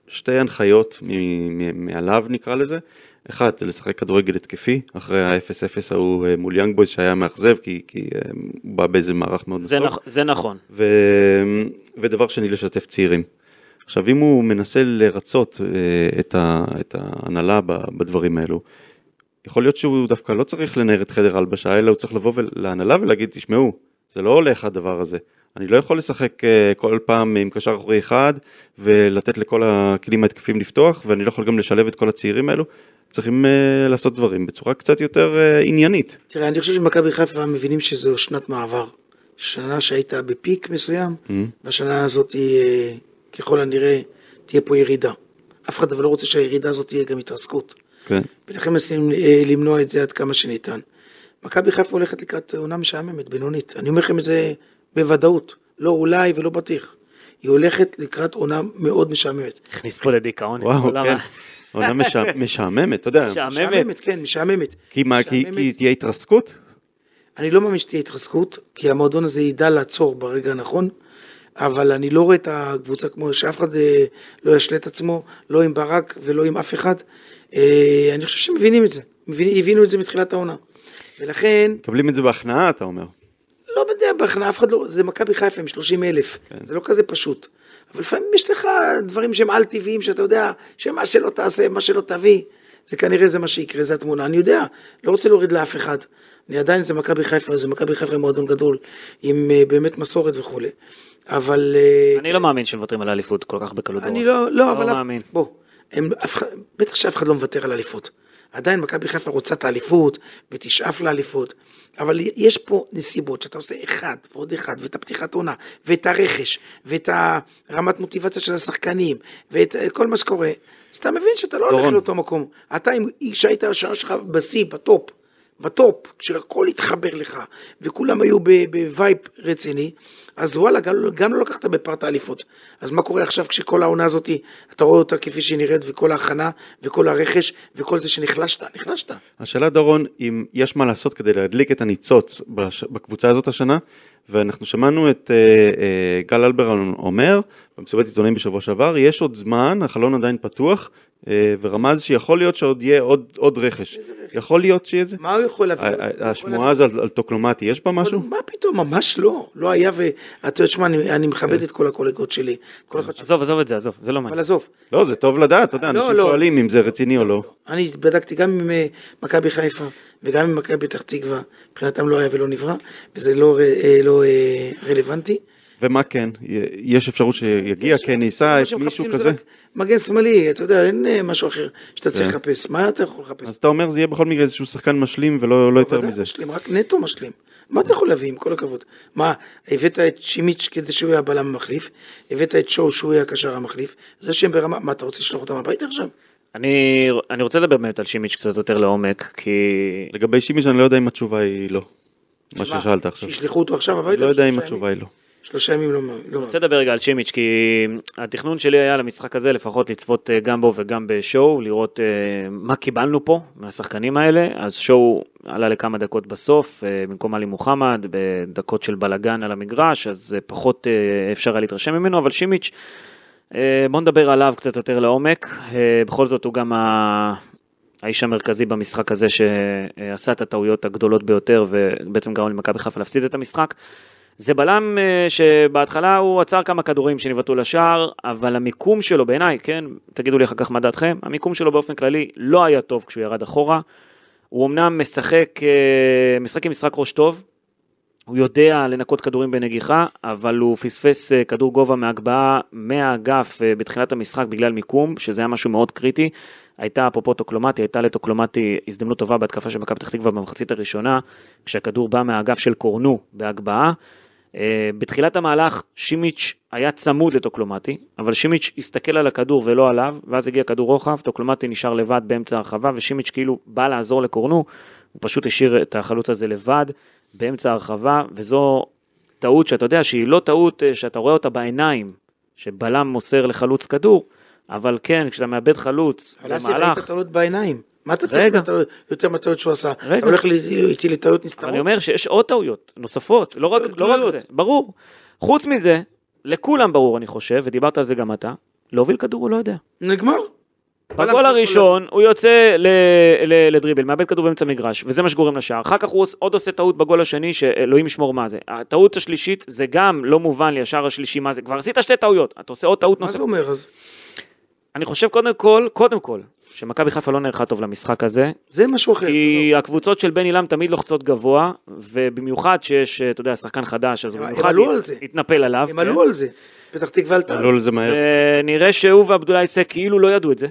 שתי הנחיות מ- מ- מעליו נקרא לזה. אחד, זה לשחק כדורגל התקפי, אחרי ה-0-0 ההוא אה, מול יאנג בויז שהיה מאכזב, כי, כי אה, הוא בא באיזה מערך מאוד זה נסוג. נכ- זה נכון. ו... ודבר שני, לשתף צעירים. עכשיו, אם הוא מנסה לרצות אה, את, ה... את ההנהלה בדברים האלו, יכול להיות שהוא דווקא לא צריך לנער את חדר ההלבשה, אלא הוא צריך לבוא להנהלה ולהגיד, תשמעו, זה לא הולך הדבר הזה. אני לא יכול לשחק אה, כל פעם עם קשר אחורי אחד ולתת לכל הכלים ההתקפיים לפתוח, ואני לא יכול גם לשלב את כל הצעירים האלו. צריכים אה, לעשות דברים בצורה קצת יותר אה, עניינית. תראה, אני חושב שמכבי חיפה מבינים שזו שנת מעבר. שנה שהיית בפיק מסוים, והשנה הזאת, אה, ככל הנראה, תהיה פה ירידה. אף אחד אבל לא רוצה שהירידה הזאת תהיה גם התרסקות. כן. ולכן מנסים אה, למנוע את זה עד כמה שניתן. מכבי חיפה הולכת לקראת עונה משעממת, בינונית. אני אומר לכם את זה בוודאות. לא אולי ולא בטיח. היא הולכת לקראת עונה מאוד משעממת. הכניס פה לדיכאון. וואו, כן. עונה משע- משעממת, אתה יודע. משעממת. כן, משעממת. כי מה, כי. כי תהיה התרסקות? אני לא מאמין שתהיה התרסקות, כי המועדון הזה ידע לעצור ברגע הנכון, אבל אני לא רואה את הקבוצה כמו שאף אחד אה, לא ישלה את עצמו, לא עם ברק ולא עם אף אחד. אה, אני חושב שהם מבינים את זה, הבינו את זה מתחילת העונה. ולכן, מקבלים את זה בהכנעה, אתה אומר. לא יודע, בהכנעה, אף אחד לא, זה מכבי חיפה עם 30 אלף, זה לא כזה פשוט. אבל לפעמים יש לך דברים שהם על טבעיים, שאתה יודע, שמה שלא תעשה, מה שלא תביא, זה כנראה זה מה שיקרה, זה התמונה. אני יודע, לא רוצה להוריד לאף אחד. אני עדיין, זה מכבי חיפה, זה מכבי חיפה מועדון גדול, עם אה, באמת מסורת וכולי. אבל... אה, אני לא מאמין שמוותרים על האליפות כל כך בקלות. אני דורון. לא, לא, אבל... לא מאמין. בוא, הם, אף, בטח שאף אחד לא מוותר על אליפות. עדיין מכבי חיפה רוצה את האליפות, ותשאף לאליפות. אבל יש פה נסיבות שאתה עושה אחד ועוד אחד, ואת הפתיחת עונה, ואת הרכש, ואת הרמת מוטיבציה של השחקנים, ואת אה, כל מה שקורה. אז אתה מבין שאתה לא הולך. לאותו מקום. אתה, כשהיית השנה שלך בשיא, בטופ, בטופ, כשהכל התחבר לך, וכולם היו ב vibe רציני, אז וואלה, גם, גם לא לקחת בפרט האליפות. אז מה קורה עכשיו כשכל העונה הזאת, אתה רואה אותה כפי שהיא נראית, וכל ההכנה, וכל הרכש, וכל זה שנחלשת, נחלשת. השאלה דורון, אם יש מה לעשות כדי להדליק את הניצוץ בש... בקבוצה הזאת השנה, ואנחנו שמענו את אה, אה, גל אלברון אומר במסיבת עיתונאים בשבוע שעבר, יש עוד זמן, החלון עדיין פתוח, אה, ורמז שיכול להיות שעוד יהיה עוד, עוד רכש. יכול להיות שיהיה זה? מה הוא יכול להביא? השמועה הזו על, על טוקלומטי, יש בה משהו? מה פתאום, ממש לא. לא היה, ואתה יודע, שמע, אני, אני מכבד את כל הקולגות שלי. כל אחד ש... עזוב, עזוב את זה, עזוב, זה לא מעניין. אבל עזוב, לא, זה טוב לדעת, אתה יודע, לא, אנשים לא. שואלים אם זה רציני או לא. אני בדקתי גם עם אה, מכבי חיפה וגם עם מכבי פתח תקווה, מבחינתם לא היה ולא נברא, וזה לא, אה, לא רלוונטי. ומה כן? יש אפשרות שיגיע, כן ייסע, מישהו זה כזה? מגן שמאלי, אתה יודע, אין אה, משהו אחר שאתה צריך כן. לחפש. מה אתה יכול לחפש? אז אתה אומר זה יהיה בכל מקרה איזשהו שחקן משלים ולא לא יותר מזה. משלים, רק נטו משלים. מה אתה יכול להביא, עם כל הכבוד? מה, הבאת את שימיץ' כדי שהוא יהיה הבלם המחליף, הבאת את שואו שהוא יהיה הקשר המחליף, זה שהם ברמה, מה, אתה רוצה לשלוח אותם הביתה עכשיו? אני, אני רוצה לדבר באמת על שימיץ' קצת יותר לעומק, כי לגבי שימיש אני לא יודע אם התשובה היא לא. מה ששאלת עכשיו. שישלחו אותו עכשיו אני הביתה? לא יודע אם התשובה? היא לא. שלושה ימים לא... לא- אני רוצה לדבר רגע על שימיץ', כי התכנון שלי היה למשחק הזה לפחות לצפות אה, גם בו וגם בשואו, לראות אה, מה קיבלנו פה מהשחקנים האלה. אז שואו עלה לכמה דקות בסוף, אה, במקום עלי מוחמד, בדקות של בלאגן על המגרש, אז אה, פחות אה, אפשר היה להתרשם ממנו, אבל שימיץ', אה, בוא נדבר עליו קצת יותר לעומק. אה, בכל זאת הוא גם ה... האיש המרכזי במשחק הזה שעשה את הטעויות הגדולות ביותר ובעצם גרם למכבי חיפה להפסיד את המשחק. זה בלם אה, שבהתחלה הוא עצר כמה כדורים שניבטו לשער, אבל המיקום שלו בעיניי, כן, תגידו לי אחר כך מה דעתכם, המיקום שלו באופן כללי לא היה טוב כשהוא ירד אחורה. הוא אמנם משחק, אה, משחק עם משחק ראש טוב, הוא יודע לנקות כדורים בנגיחה, אבל הוא פספס אה, כדור גובה מהגבהה מהאגף בתחילת המשחק בגלל מיקום, שזה היה משהו מאוד קריטי. הייתה אפרופו טוקלומטי, הייתה לטוקלומטי הזדמנות טובה בהתקפה של מכבי פתח תקווה במחצית הראשונה, כשהכדור בא מהאגף של קורנו בהגבהה. אה, בתחילת המהלך שימיץ' היה צמוד לטוקלומטי, אבל שימיץ' הסתכל על הכדור ולא עליו, ואז הגיע כדור רוחב, טוקלומטי נשאר לבד באמצע הרחבה, ושימיץ' כאילו בא לעזור לקורנו, הוא פשוט השאיר את החלוץ הזה לבד באמצע הרחבה, וזו טעות שאתה יודע שהיא לא טעות אה, שאתה רואה אותה בעיניים, שבלם מוסר לחלוץ כדור, אבל כן, כשאתה מאבד חלוץ אבל אסי, ראית במהלך, טעות בעיניים. מה אתה צריך רגע. יותר מהטעויות שהוא עשה? רגע. אתה הולך איתי לטעויות אבל נסתרות? אני אומר שיש עוד טעויות נוספות, לא רק, לא רק. זה, ברור. חוץ מזה, לכולם ברור אני חושב, ודיברת על זה גם אתה, להוביל כדור הוא לא יודע. נגמר. בגול הראשון הוא יוצא לדריבל, מאבד כדור באמצע מגרש, וזה מה שגורם לשער. אחר כך הוא עוד עושה טעות בגול השני, שאלוהים ישמור מה זה. הטעות השלישית זה גם לא מובן לי, השער השלישי מה זה. כבר עשית שתי טעויות, אתה עושה עוד טעות מה זה נוספת. אומר אז? אני חושב קודם כל, קודם כל, שמכבי חיפה לא נערכה טוב למשחק הזה, זה משהו אחר. כי הקבוצות של בן עילם תמיד לוחצות גבוה, ובמיוחד שיש, אתה יודע, שחקן חדש, אז הוא במיוחד עלו על זה. יתנפל עליו. הם כן? עלו על זה. פתח תקווה עלתה. על עלו זה. על זה מהר. ונראה שהוא ועבדולאי סק כאילו לא ידעו את זה.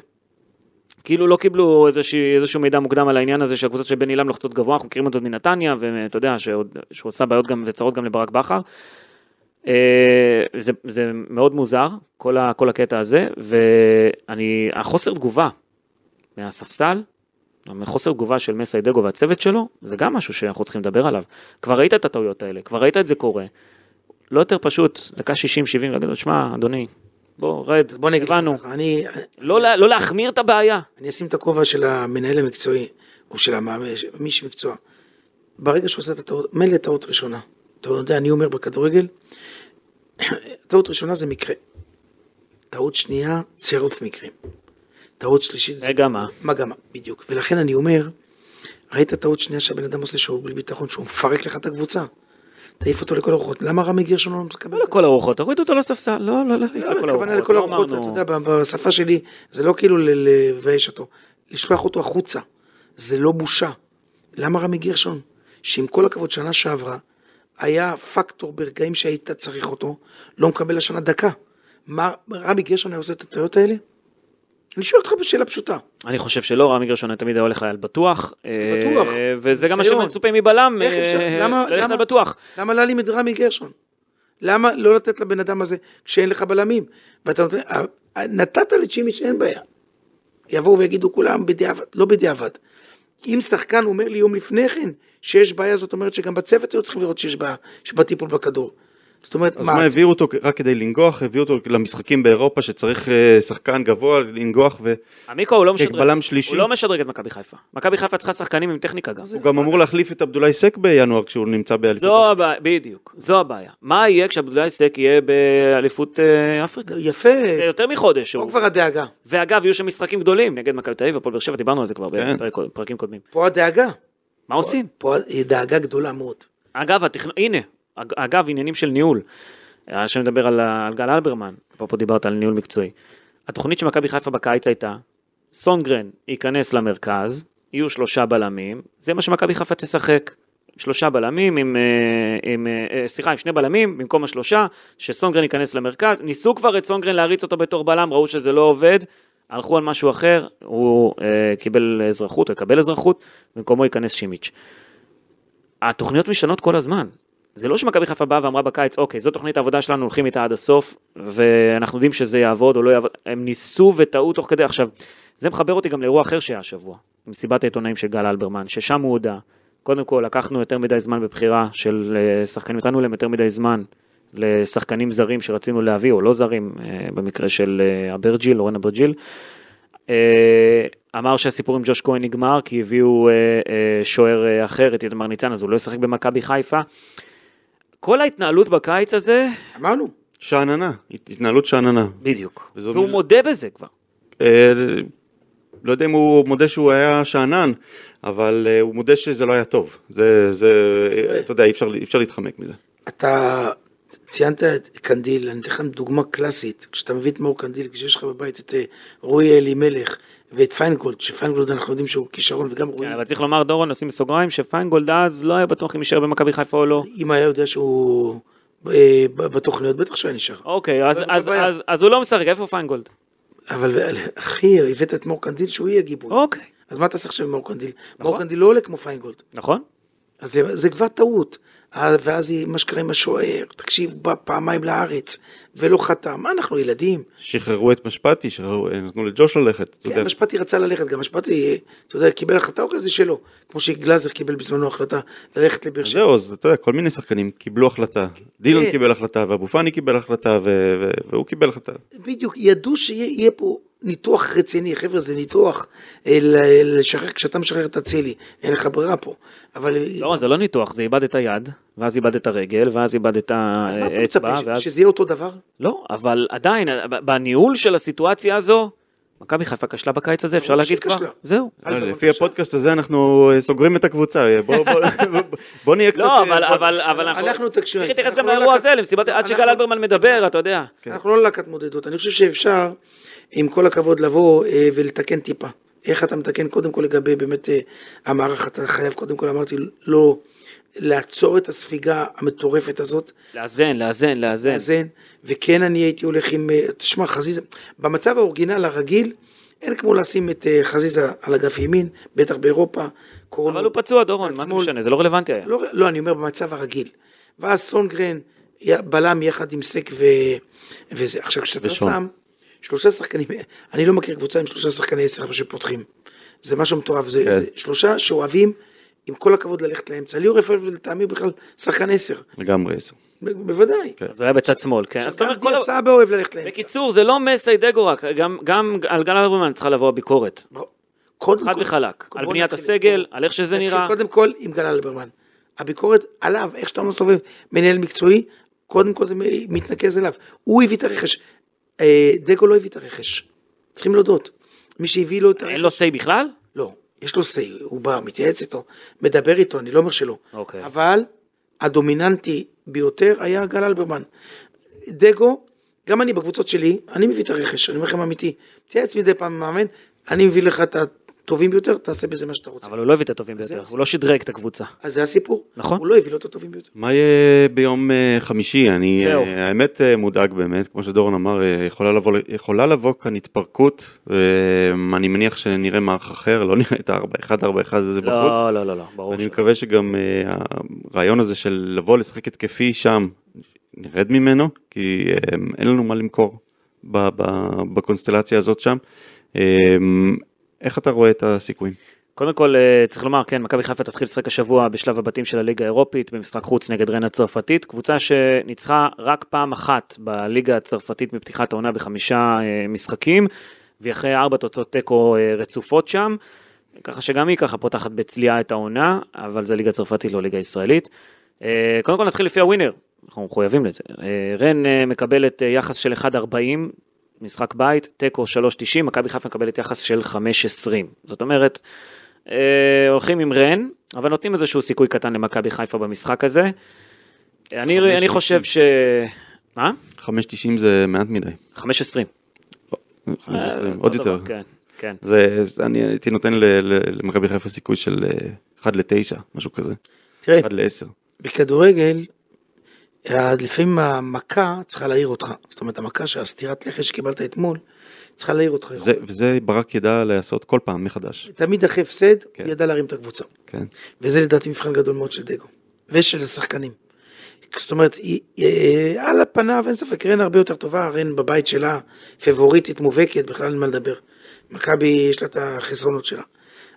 כאילו לא קיבלו איזושהי, איזשהו מידע מוקדם על העניין הזה שהקבוצות של בן עילם לוחצות גבוה, אנחנו מכירים אותו מנתניה, ואתה יודע שהוא עושה בעיות גם וצרות גם לברק בכר. אה, זה, זה מאוד מוזר, כל, ה, כל הקטע הזה, ואני, החוסר תגובה מהספסל, חוסר תגובה של מסיידגו והצוות שלו, זה גם משהו שאנחנו צריכים לדבר עליו. כבר ראית את הטעויות האלה, כבר ראית את זה קורה. לא יותר פשוט, דקה 60-70, להגיד לו, שמע, אדוני, בוא, רד, בוא נגיד הבנו. אני לא, לה- לא להחמיר את הבעיה. אני אשים את הכובע של המנהל המקצועי, או של המאמן, מי שמקצוע. ברגע שהוא עושה את הטעות, מילא טעות ראשונה. אתה יודע, אני אומר בכדורגל, טעות ראשונה זה מקרה. טעות שנייה, צירוף מקרים. טעות שלישית זה... מגמה. מגמה, בדיוק. ולכן אני אומר, ראית טעות שנייה שהבן אדם עושה שהוא בלי ביטחון, שהוא מפרק לך את הקבוצה. תעיף אותו לכל הרוחות. למה רמי גרשון לא מקבל? לא לכל הרוחות, תוריד אותו לספסל, לא, לא, לא, לא, הכוונה לכל לא הרוחות, אמרנו- אתה יודע, בשפה שלי, זה לא כאילו לבייש אותו, לשלוח אותו החוצה, זה לא בושה. למה רמי גרשון, שעם כל הכבוד שנה שעברה, היה פקטור ברגעים שהיית צריך אותו, לא מקבל השנה דקה. מה, רמי גרשון היה עושה את הטעויות האלה? אני שואל אותך בשאלה פשוטה. אני חושב שלא, רמי גרשון תמיד היה הולך על בטוח. בטוח. אה, וזה גם מה. שמצופה מבלם? אה, ללכת על בטוח. למה להעלים את רמי גרשון? למה לא לתת לבן אדם הזה כשאין לך בלמים? ואתה נותן, נתת לצ'ימיץ' אין בעיה. יבואו ויגידו כולם בדיעבד, לא בדיעבד. אם שחקן אומר לי יום לפני כן שיש בעיה, זאת אומרת שגם בצוות היו צריכים לראות שיש בעיה, שבטיפול בכדור. זאת אומרת, אז מה, הביאו אותו רק כדי לנגוח, הביאו אותו למשחקים באירופה שצריך אה, שחקן גבוה לנגוח, והוא עמיקו הוא לא משדרג, בלם שלישי. הוא לא משדרג את מכבי חיפה. מכבי חיפה צריכה שחקנים עם טכניקה גם. גם אמור להחליף את עבדולאי סק בינואר כשהוא נמצא באליפות. זו הבעיה, בדיוק, זו הבעיה. מה יהיה כשעבדולאי סק יהיה באליפות אה, אפריקה? יפה, זה יותר מחודש. פה הוא- כבר הדאגה. ואגב, יהיו שם משחקים גדולים נגד מכבי תל אביב והפועל באר שבע, דיברנו על זה כבר כן. בפרק- בפרקים קודמים. פה הדאגה. מה עושים? פה היא דאגה גדולה מאוד. אגב, התכנ... הנה, אגב, עניינים של ניהול. היה שם מדבר על, על גל אלברמן, אפרופו דיברת על ניהול מקצועי. התוכנית של מכבי חיפה בקיץ הייתה, סונגרן ייכנס למרכז, יהיו שלושה בלמים, זה מה שמכבי חיפה תשחק. שלושה בלמים עם, אה, עם, אה, אה, סליחה, עם שני בלמים במקום השלושה, שסונגרן ייכנס למרכז. ניסו כבר את סונגרן להריץ אותו בתור בלם, ראו שזה לא עובד, הלכו על משהו אחר, הוא אה, קיבל אזרחות, הוא יקבל אזרחות, במקומו ייכנס שימיץ'. התוכניות משתנות כל הזמן. זה לא שמכבי חיפה באה ואמרה בקיץ, אוקיי, זו תוכנית העבודה שלנו, הולכים איתה עד הסוף, ואנחנו יודעים שזה יעבוד או לא יעבוד. הם ניסו וטעו תוך כדי. עכשיו, זה מחבר אותי גם לאירוע אחר שהיה השבוע, מסיבת העיתונאים של גל אלברמן, ששם הוא הודה, קודם כל, לקחנו יותר מדי זמן בבחירה של אה, שחקנים, נתנו להם יותר מדי זמן לשחקנים זרים שרצינו להביא, או לא זרים, אה, במקרה של אה, אברג'יל, אורן אברג'יל. אמר שהסיפור עם ג'וש כהן נגמר, כי הביאו שוער אחר, את איתמר ניצן, אז הוא לא ישחק במכבי חיפה. כל ההתנהלות בקיץ הזה, אמרנו. שאננה, התנהלות שאננה. בדיוק. והוא מילה- מודה בזה כבר. אה, לא יודע אם הוא מודה שהוא היה שאנן, אבל אה, הוא מודה שזה לא היה טוב. זה, זה, אה, אתה יודע, אי אפשר, אי אפשר להתחמק מזה. אתה ציינת את קנדיל, אני אתן לך דוגמה קלאסית, כשאתה מביא את מאור קנדיל, כשיש לך בבית את אה, רועי אלימלך ואת פיינגולד, שפיינגולד אנחנו יודעים שהוא כישרון וגם רועי, כן, אבל צריך לומר, דורון, נשים בסוגריים, שפיינגולד אז לא היה בטוח אם יישאר במכבי חיפה או לא. אם היה יודע שהוא אה, בתוכניות, בטח שהוא היה נשאר. אוקיי, אז- זה אז- הבעיה. אז- אז הוא לא משחק, איפה פיינגולד? אבל אחי, הבאת את מאור קנדיל שהוא יהיה גיבוי. אוקיי, אז מה אתה עושה עכשיו עם מאור קנדיל? נכון. מאור קנדיל לא עולה כמו פיינגולד. נכון? אז זה כבר טעות. אה, ואז מה שקרה עם השוער, תקשיב, בא פעמיים לארץ ולא חתם, מה אנחנו ילדים? שחררו את משפטי, שחררו, אה, נתנו לג'וש ללכת, אתה יודע. כן, משפטי רצה ללכת, גם משפטי, אה, אתה יודע, קיבל החלטה, אוקיי, זה שלו. כמו שגלאזר קיבל בזמנו החלטה ללכת לבאר שבע. זהו, אז אתה יודע, כל מיני שחקנים קיבלו החלטה. דילון כן. קיבל החלטה, ואבו פאני קיבל החלטה, והוא קיבל החלטה. בדיוק, ידעו שיהיה יהיה פה ניתוח רציני, חבר'ה, זה ניתוח. אה, לשחרר, כשאתה משחרר את אצילי, אין לך ברירה פה. אבל... לא, זה לא ניתוח, זה איבד את היד, ואז איבד את הרגל, ואז איבד את אז מה אתה מצפה. שזה יהיה אותו דבר? לא, אבל עדיין, ב- בניהול של הסיטואציה הזו, מכבי חיפה כשלה בקיץ הזה, אפשר להגיד כבר. זהו. תבוא, לפי. הפודקאסט הזה אנחנו אה, סוגרים את הקבוצה, אה, בוא- בוא- בוא נהיה קצת... לא, אה, אבל, בוא- אבל, אבל אנחנו... צריך להתייחס אנחנו גם לא לאירוע הזה. עד שגל אלברמן מדבר, אתה יודע. אנחנו לא להקת מודדות, אני חושב שאפשר, עם כל הכבוד, לבוא אה, ולתקן טיפה. איך אתה מתקן קודם כל לגבי באמת אה, המערך, אתה חייב קודם כל, אמרתי, לא לעצור את הספיגה המטורפת הזאת, לאזן, לאזן, לאזן. לאזן, וכן אני הייתי הולך עם, אה, תשמע, חזיזה, במצב האורגינל הרגיל, אין כמו לשים את חזיזה על אגף ימין, בטח באירופה. קוראים אבל הוא פצוע, דורון, מה זה. משנה? זה לא רלוונטי היה. לא, לא, אני אומר במצב הרגיל. ואז סונגרן, בלם יחד עם סק ו... וזה. עכשיו, כשאתה ושון. שם שלושה שחקנים, אני לא מכיר קבוצה עם שלושה שחקני עשר שפותחים. זה משהו מטורף, זה, כן. זה שלושה שאוהבים, עם כל הכבוד, ללכת לאמצע. ליאור רפאל לטעמי הוא בכלל שחקן עשר. לגמרי עשר. ב- בוודאי. כן. אז הוא היה בצד שמאל, כן. אז עכשיו, אתה אומר, גם כל... סבא אוהב ללכת לאמצע. בקיצור, זה לא מסי דגו רק, גם- גם על גל אלברמן צריכה לבוא הביקורת. קודם חד כל- וחלק. בוא על בניית נתחיל- הסגל, על איך שזה נראה. קודם כל עם גל אלברמן. הביקורת עליו, איך שאתה מסובב מנהל מקצועי, קודם כל זה מתנקז אליו. הוא הביא את הרכש. אה, דגו לא הביא את הרכש. צריכים להודות. מי שהביא לו את הרכש... אין לו סיי בכלל? לא, יש לו say, הוא בא, מתייעץ איתו, מדבר איתו, אני לא אומר שלא. אוקיי. אבל הדומיננטי ביותר היה גל אלברמן. דגו, גם אני בקבוצות שלי, אני מביא את הרכש, אני אומר לכם אמיתי. מתייעץ מדי פעם עם מאמן, אני מביא לך את הטובים ביותר, תעשה בזה מה שאתה רוצה. אבל הוא לא הביא את הטובים ביותר. הוא לא שדרג את הקבוצה. אז זה הסיפור. נכון. הוא לא הביא לו את הטובים ביותר. מה יהיה ביום אה, חמישי? אני. אה, האמת, אה, מודאג באמת, כמו שדורון אמר, יכולה לבוא, יכולה לבוא כאן התפרקות, ואני מניח שנראה מערך אחר, לא נראה את ה-4-1-4-1 הזה בחוץ. לא, לא, לא, לא, ברור אני. מקווה שגם הרעיון הזה של לבוא לשחק התקפי שם, נרד ממנו, כי אין לנו מה למכור בקונסטלציה הזאת שם. איך אתה רואה את הסיכויים? קודם כל, אה, צריך לומר, כן, מכבי חיפה תתחיל לשחק השבוע בשלב הבתים של הליגה האירופית, במשחק חוץ נגד רן הצרפתית, קבוצה שניצחה רק פעם אחת בליגה הצרפתית מפתיחת העונה בחמישה אה, משחקים, והיא אחרי ארבע תוצאות תיקו אה, רצופות שם, ככה שגם היא ככה פותחת בצליעה את העונה, אבל זה ליגה צרפתית, לא ליגה ישראלית. קודם כל נתחיל לפי הווינר, אנחנו מחויבים לזה. רן מקבלת יחס של 1.40, משחק בית, תיקו 3.90, מכבי חיפה מקבלת יחס של 5.20. זאת אומרת, אה, הולכים עם רן, אבל נותנים איזשהו סיכוי קטן למכבי חיפה במשחק הזה. אני, אני 5.90. חושב ש... מה? 5.90 זה מעט מדי. 5.20. 5.20, אה, עוד אותו יותר. כן, כן. זה, אני הייתי נותן ל- ל- למכבי חיפה סיכוי של 1 ל-9, משהו כזה. תראה, 1 ל-10. בכדורגל, אה, לפעמים המכה צריכה להעיר אותך. זאת אומרת, המכה שהסטירת לחש שקיבלת אתמול, צריכה להעיר אותך. זה- וזה ברק ידע לעשות כל פעם מחדש. תמיד אחרי הפסד, כן. הוא ידע להרים את הקבוצה. כן. וזה לדעתי מבחן גדול מאוד של דגו. ושל השחקנים. זאת אומרת, היא, על הפניו אין ספק, רן הרבה יותר טובה, רן בבית שלה, פבוריטית מובהקת, בכלל אין מה לדבר. מכבי יש לה את החסרונות שלה.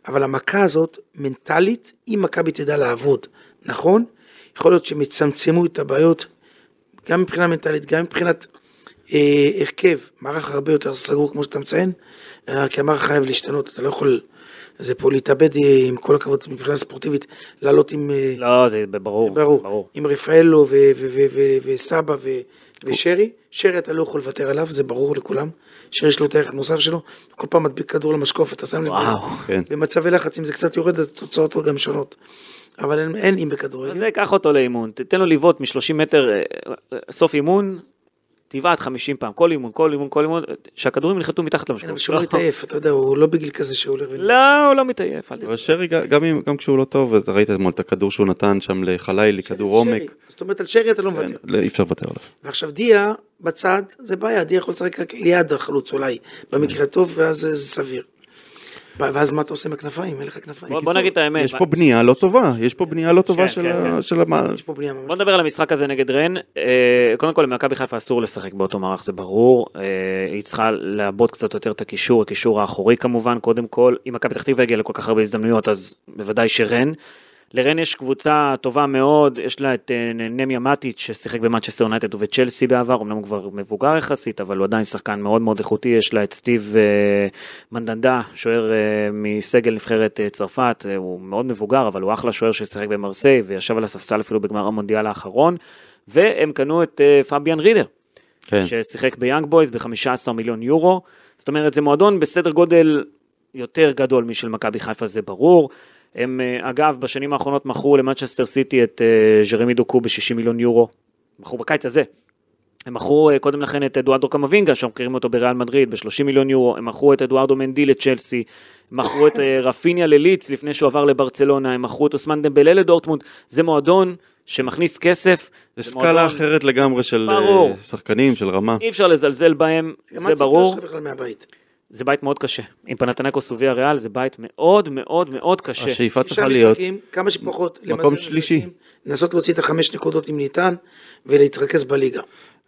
אבל המכה הזאת, מנטלית, אם מכבי תדע לעבוד נכון, יכול להיות שהם יצמצמו את הבעיות, גם מבחינה מנטלית, גם מבחינת אה, הרכב, מערך הרבה יותר סגור כמו שאתה מציין, אה, כי המערך חייב להשתנות, אתה לא יכול, זה פה להתאבד אה, עם כל הכבוד מבחינה ספורטיבית, לעלות עם... אה, לא, זה ברור, ברור, ברור. עם רפאלו ו- ו- ו- ו- וסבא ו- ושרי, שרי אתה לא יכול לוותר עליו, זה ברור לכולם, שרי יש לו את הערך הנוסף שלו, כל פעם מדביק כדור למשקוף, אתה שם לב, וואו. כן. במצבי לחץ אם זה קצת יורד, התוצאות גם שונות, אבל אין, אין אם בכדורגל, אז זה, קח אותו לאימון, תתן לו לבעוט מ-30 מטר, אה, אה, סוף אימון, תבעט 50 פעם, כל אימון, כל אימון, כל אימון, שהכדורים ינחתו מתחת למשקוף. אבל שהוא לא מתעייף, אתה יודע, הוא לא בגיל כזה שהוא הולך ונ... לא, הוא לא מתעייף, אל אבל תדאג. שרי, גם, אם- גם כשהוא לא טוב, אתה ראית אתמול את הכדור שהוא נתן שם לחלילי, כדור. עומק, זאת אומרת, על שרי אתה לא כן, מוותר. לא, אי אפשר לוותר עליו. ועכשיו דיה בצד, זה בעיה, דיה יכול לשחק רק ליד החלוץ אולי, במקרה הטוב, ואז זה סביר. ואז מה אתה עושה עם הכנפיים? אין לך כנפיים. בוא- בוא נגיד את האמת. יש פה בנייה לא טובה, יש פה בנייה לא טובה כן, של כן, ה- כן. של המ... יש פה בנייה ממש. בוא נדבר על המשחק הזה נגד רן. אה, קודם כל, למכבי חיפה אסור לשחק באותו מערך, זה ברור. אה, היא צריכה לעבוד קצת יותר את הקישור, הקישור האחורי כמובן, קודם כל. אם מכבי פתח תקווה הגיעה לכל כך הרבה הזדמנויות, אז בוודאי שרן. לרן יש קבוצה טובה מאוד, יש לה את אה, נמיה מטיץ' ששיחק במנצ'סטר יונייטד ובצ'לסי בעבר, אמנם הוא כבר מבוגר יחסית, אבל הוא עדיין שחקן מאוד מאוד איכותי, יש לה את סטיב אה, מנדנדה, שוער אה, מסגל נבחרת צרפת, הוא מאוד מבוגר, אבל הוא אחלה שוער ששיחק במרסיי וישב על הספסל אפילו בגמר המונדיאל האחרון, והם קנו את פביאן רידר, כן. ששיחק ביאנג בויז ב-15 מיליון יורו, זאת אומרת זה מועדון בסדר גודל יותר גדול משל מכבי חיפה זה ברור. הם אה, אגב בשנים האחרונות מכרו למנצ'סטר סיטי את אה, ז'רמי דוקו ב-60 מיליון יורו, מכרו בקיץ הזה. הם מכרו אה, קודם לכן את אדוארדו קמבינגה, שאנחנו מכירים אותו בריאל מדריד, ב-30 מיליון יורו, הם מכרו את אדוארדו מנדי לצ'לסי, הם מכרו את אה, רפיניה לליץ לפני שהוא עבר לברצלונה, הם מכרו את אוסמן דמבלה לדורטמונד, זה מועדון שמכניס כסף, זה סקאלה מועדון- אחרת לגמרי של אה, ברור. שחקנים, של רמה. אי אפשר לזלזל בהם, זה ברור, שלך בכלל מהבית. זה בית מאוד קשה. עם פנתנקוס וויה ריאל זה בית מאוד מאוד מאוד קשה. השאיפה צריכה להיות, משחקים, כמה שפחות, מקום שלישי. לנסות להוציא את החמש נקודות אם ניתן, ולהתרכז בליגה.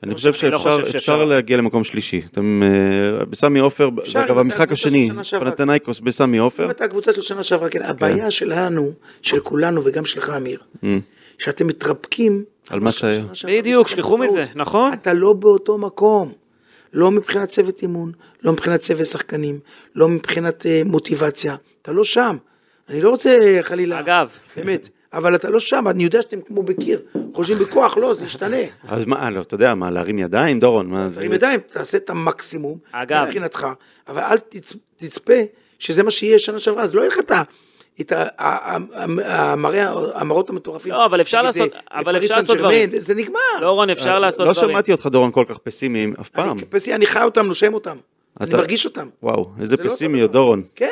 אני חושב לא שאפשר שאפשר. אפשר להגיע למקום שלישי. אתם אה, בסמי עופר, אגב המשחק השני. פנתנייקוס בסמי עופר, אם אתה הקבוצה של שנה שעברה, כן, הבעיה שלנו, של כולנו וגם שלך אמיר, שאתם מתרפקים על מה שהיה. בדיוק, שכחו. מזה, נכון? אתה לא באותו מקום. לא מבחינת צוות אימון, לא מבחינת צוות שחקנים, לא מבחינת אה, מוטיבציה. אתה לא שם. אני לא רוצה חלילה... אגב. באמת. אבל אתה לא שם, אני יודע שאתם כמו בקיר. חושבים בכוח, לא, זה ישתנה. אז מה, לא, אתה יודע, מה, להרים ידיים, דורון? מה, זה- תרים ידיים, תעשה את המקסימום. אגב. מבחינתך, אבל אל תצ- תצפה שזה מה שיהיה שנה שעברה, אז לא יהיה לך את ה... את המראות המטורפים. לא, אבל אפשר לעשות- אה, אבל אפשר לעשות דברים. זה נגמר. לא רון, אפשר לעשות לא דברים. שמעתי אותך, דורון, כל כך פסימי אף פעם. אני פסי, אני חי אותם, נושם אותם. אני מרגיש אותם. וואו, איזה זה לא דבר. דורון. כן,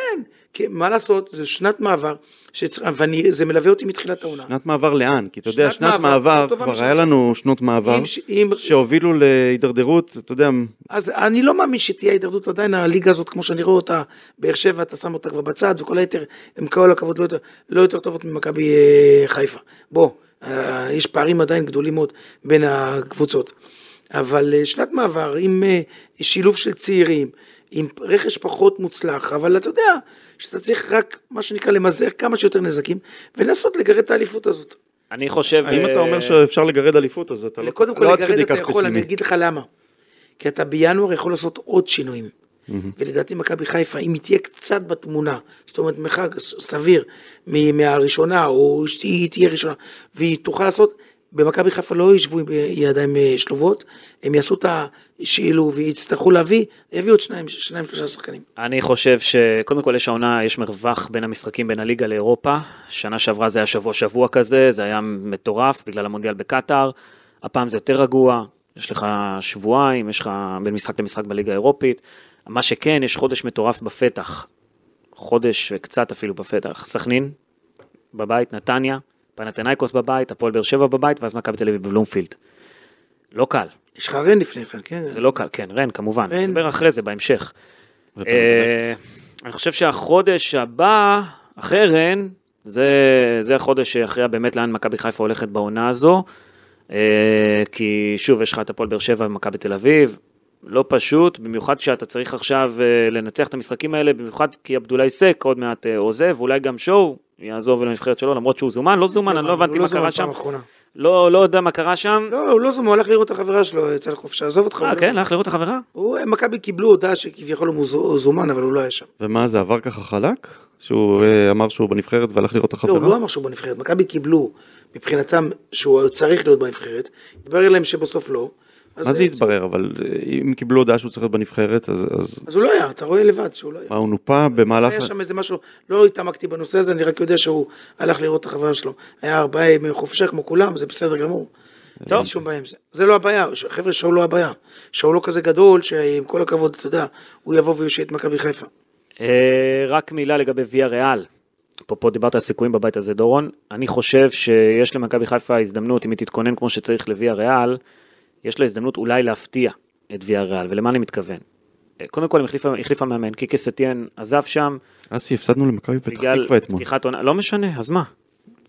כי מה לעשות, זו שנת מעבר, שצריך- וזה מלווה אותי מתחילת העונה. שנת מעבר לאן? כי אתה יודע, שנת שנת מעבר, מעבר, כבר היה לנו שנות מעבר, ש- אם- שהובילו להידרדרות, אתה יודע, אז אני לא מאמין שתהיה הידרדות עדיין, הליגה הזאת, כמו שאני רואה אותה, באר שבע, אתה שם אותה כבר בצד, וכל היתר, הם כל הכבוד לא יותר, לא יותר טובות ממכבי אה, חיפה. בוא, אה, יש פערים עדיין גדולים מאוד בין הקבוצות. אבל אה, שנת מעבר עם שילוב של צעירים, עם רכש פחות מוצלח, אבל אתה יודע שאתה צריך רק, מה שנקרא, למזער כמה שיותר נזקים, ולנסות לגרד את האליפות הזאת. אני חושב... אם אתה אה, אומר שאפשר לגרד אליפות, אז אתה לא קודם כל לא עד לגרד כדי אתה כך יכול, אני. אגיד לך למה. כי אתה בינואר יכול לעשות עוד שינויים. ולדעתי מכבי חיפה, אם היא תהיה קצת בתמונה, זאת אומרת מרחק סביר מ- מהראשונה, או שהיא תהיה ראשונה, והיא תוכל לעשות, במכבי חיפה לא ישבו עם ידיים אה, שלובות, הם יעשו את השאילו ויצטרכו להביא, יביאו עוד שניים, שניים שלושה שחקנים. אני חושב שקודם כל יש העונה, יש מרווח בין המשחקים בין הליגה לאירופה. שנה שעברה זה היה שבוע שבוע כזה, זה היה מטורף בגלל המונדיאל בקטאר. הפעם זה יותר רגוע, יש לך שבועיים, יש לך בין משחק למשחק בליגה האירופית. מה שכן, יש חודש מטורף בפתח. חודש וקצת אפילו בפתח. סכנין בבית, נתניה, פנתנייקוס בבית, הפועל באר שבע בבית, ואז מכבי תל אביב בבלומפילד. לא קל, יש לך רן לפני כן, כן? זה לא קל, כן, רן כמובן, רן. נדבר אחרי זה בהמשך. אה, אני חושב שהחודש הבא, אחרי רן, זה, זה החודש שיכריע באמת לאן מכבי חיפה הולכת בעונה הזו. אה, כי שוב, יש לך את הפועל באר שבע ומכבי תל אביב, לא פשוט, במיוחד כשאתה צריך עכשיו אה, לנצח את המשחקים האלה, במיוחד כי עבדולאי סק עוד מעט עוזב, ואולי גם שואו יעזוב לנבחרת שלו, למרות שהוא זומן, לא זומן, אני לא הבנתי הוא מה קרה שם. לא, לא יודע מה קרה שם. לא, הוא לא זומן, הוא הלך לראות את החברה שלו, יצא לחופשה, עזוב אותך. אה, לא כן. הלך לראות את החברה? הוא- מכבי קיבלו הודעה שכביכול הוא זומן, אבל הוא לא היה שם. ומה זה עבר ככה חלק? שהוא אה, אמר שהוא בנבחרת והלך לראות את לא, הוא לא החברה? אמר שהוא בנבחרת, מכבי קיבלו מבחינתם שהוא צריך להיות בנבחרת, התברר להם שבסוף לא. מה זה התברר? אבל אה, אם קיבלו הודעה שהוא צריך להיות בנבחרת, אז- אז הוא לא היה, אתה רואה לבד שהוא לא היה. מה, הוא נופה במהלך... היה שם איזה משהו, לא התעמקתי בנושא הזה, אני רק יודע שהוא הלך לראות את החברה שלו. היה ארבעה ימי חופשה כמו כולם, זה בסדר גמור. טוב. אין שום בעיה עם זה. זה לא הבעיה, חבר'ה, שאול לא הבעיה. שאול לא כזה גדול, שעם כל הכבוד, אתה יודע, הוא יבוא ויושיע את מכבי חיפה. אה, רק מילה לגבי ויה ריאל. אפרופו דיברת על סיכויים בבית הזה דורון, אני חושב שיש למכבי חיפה הזדמנות, אם היא תתכונן כמו שצריך לוויה ריאל, יש לה הזדמנות אולי להפתיע את ויה ריאל, ולמה אני מתכוון? אה, קודם כל, היא החליפה, מאמן, קיקה סטיאן עזב שם, אסי, הפסדנו למכבי פתח תקווה אתמול. פתיחת עונה, לא משנה, אז מה?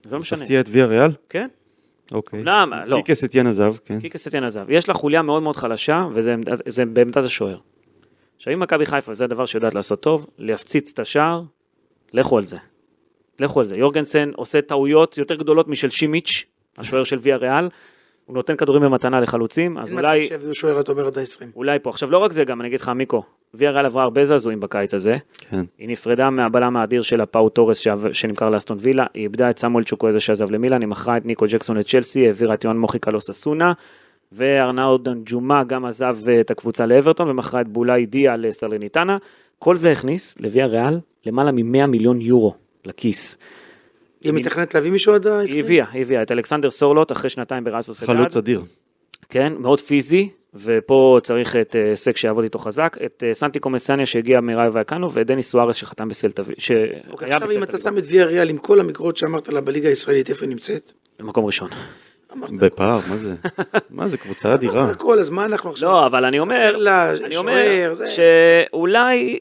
זה לא משנה, תפתיע את ויה ריאל? כן? אוקיי. למה? לא. קיקס אתיין עזב, כן. קיקה סטיאן עזב. יש לה חוליה מאוד מאוד חלשה, וזה עמדת- זה בעמדת השוער. עכשיו, אם מכבי חיפה, זה הדבר שיודעת לעשות טוב, להפציץ את השער, לכו על זה. לכו על זה. יורגנסן עושה טעויות יותר גדולות משל שימיץ', השוער של ויה ריאל, הוא נותן כדורים במתנה לחלוצים, אז אין מצב אולי, שיביאו שוער, אתה אומר, עד ה-20. אולי פה. עכשיו, לא רק זה, גם אני אגיד לך, מיקו, ויה ריאל עברה הרבה זעזועים בקיץ הזה. כן. היא נפרדה מהבלם האדיר שלה, פאו תורס, שעב- שנמכר לאסטון וילה, היא איבדה את סמואל צ'וקוויזה שעזב למילאן, היא מכרה את ניקו ג'קסון לצ'לסי, העבירה את יוהן מוחיקה לוססונה, וארנאו דנג'ומה גם עזב אה, את הקבוצה לאברטון, ומכרה את בולאי דיה לסלרניטנה. כל זה הכניס לוויה ריאל למעלה מ-100 מיליון יורו לכיס. היא מתכננת להביא מישהו עד ה-20? היא הביאה, היא הביאה את אלכסנדר סורלוט אחרי שנתיים בריאל חלוץ סוסיידד, אדיר. כן, מאוד פיזי, ופה צריך את אה, סק שיעבוד איתו חזק, את אה, סנטי קומסניה שהגיע מראיו וייקאנו, ואת דניס סוארס שחתם בסלטה, אוקיי, שהיה עכשיו אם בסלטה, אתה שם את ויה ריאל עם כל המכירות שאמרת לה בליגה הישראלית, איפה היא נמצאת? במקום ראשון. בפער, מה זה? מה זה, קבוצה אדירה. הכל, אז מה אנחנו עכשיו? לא, אבל אני אומר, אני אומר. שאולי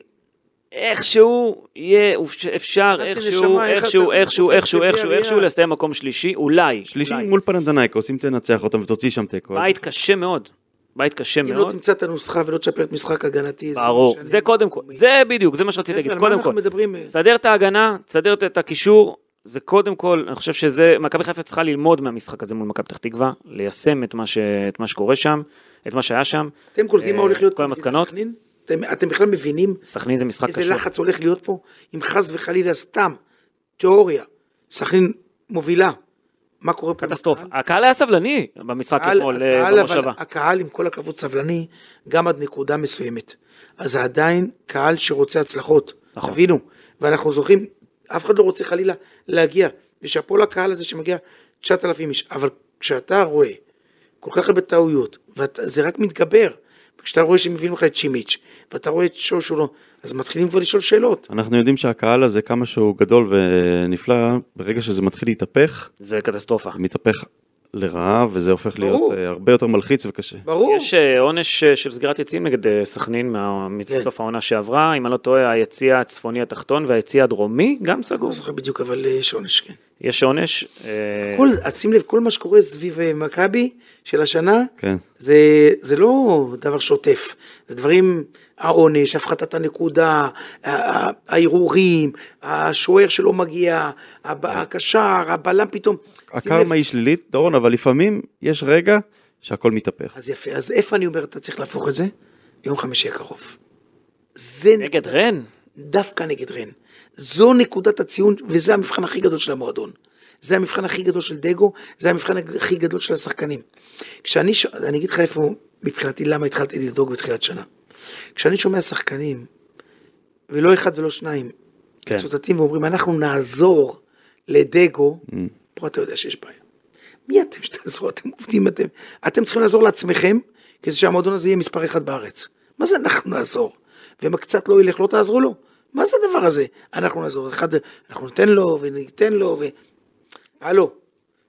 איכשהו יהיה, אפשר איכשהו, איכשהו, איכשהו, איכשהו, את איכשהו, איכשהו? לסיים מקום שלישי, אולי. שלישי. מול פננתנייקוס, אם תנצח אותם ותוציא שם תיקו. בית קשה מאוד, בית קשה אם לא מאוד. תמצא את הנוסחה ולא תשפר את משחק הגנתי, לא ברור. זה קודם כל, זה בדיוק, זה מה שרציתי להגיד, קודם כל. תסדר את ההגנה, תסדר את הקישור, זה קודם כל, אני חושב שזה, מכבי חיפה צריכה ללמוד מהמשחק הזה מול מכבי פתח תקווה, ליישם את מה, שקורה שם, את מה שהיה שם. אתם קולטים מה אה, הולך להיות כל המסקנות? אתם- אתם בכלל מבינים סכנין זה משחק איזה קשור. לחץ הולך להיות פה? אם חס וחלילה סתם, תיאוריה, סכנין מובילה, מה קורה פה? עם קטסטרופה. הקהל? היה סבלני במשחק הקהל- אתמול אה, במושבה. הקהל עם כל הכבוד סבלני, גם עד נקודה מסוימת. אז זה עדיין קהל שרוצה הצלחות. נכון. תבינו, ואנחנו זוכרים, אף אחד לא רוצה חלילה להגיע, ושאפו לקהל הזה שמגיע 9,000 איש, אבל כשאתה רואה כל כך הרבה טעויות, וזה רק מתגבר, וכשאתה רואה שמביאים לך את שימיץ', ואתה רואה את שושו לא, אז מתחילים כבר לשאול שאלות. אנחנו יודעים שהקהל הזה, כמה שהוא גדול ונפלא, ברגע שזה מתחיל להתהפך, זה קטסטרופה. זה מתהפך לרעה, וזה הופך להיות ברור. אה, הרבה יותר מלחיץ וקשה. ברור. יש אה, עונש אה, של סגירת יציאים נגד אה, סכנין מה- מסוף העונה שעברה, אם אני לא טועה, היציע הצפוני התחתון והיציע הדרומי גם סגור. לא זוכר בדיוק, אבל יש עונש, כן. יש עונש. אה, כל, אז שים לב, כל מה שקורה סביב אה, מכבי של השנה, כן. זה, זה לא דבר שוטף, זה דברים, העונש, הפחתת הנקודה, הערעורים, השוער שלא מגיע, הב- הקשר, הבלם פתאום. הקרמה היא שלילית, דורון, אבל לפעמים יש רגע שהכל מתהפך. אז יפה, אז איפה אני אומר, אתה צריך להפוך את זה? יום חמישי הקרוב. זה נגד רן? דווקא נגד רן. זו נקודת הציון, וזה המבחן הכי גדול של המועדון. זה המבחן הכי גדול של דגו, זה המבחן הכי גדול של השחקנים. כשאני, ש... אני אגיד לך איפה, מבחינתי, למה התחלתי לדאוג בתחילת שנה. כשאני שומע שחקנים, ולא אחד ולא שניים, כן. מצוטטים ואומרים, אנחנו נעזור לדגו, פה אתה יודע שיש בעיה. מי אתם שתעזרו? אתם עובדים, אתם, אתם צריכים לעזור לעצמכם, כדי שהמועדון הזה יהיה מספר אחד בארץ. מה זה אנחנו נעזור? ואם קצת לא ילך, לא תעזרו לו? מה זה הדבר הזה? אנחנו נעזור, אחד, אנחנו ניתן לו וניתן לו ו... הלו,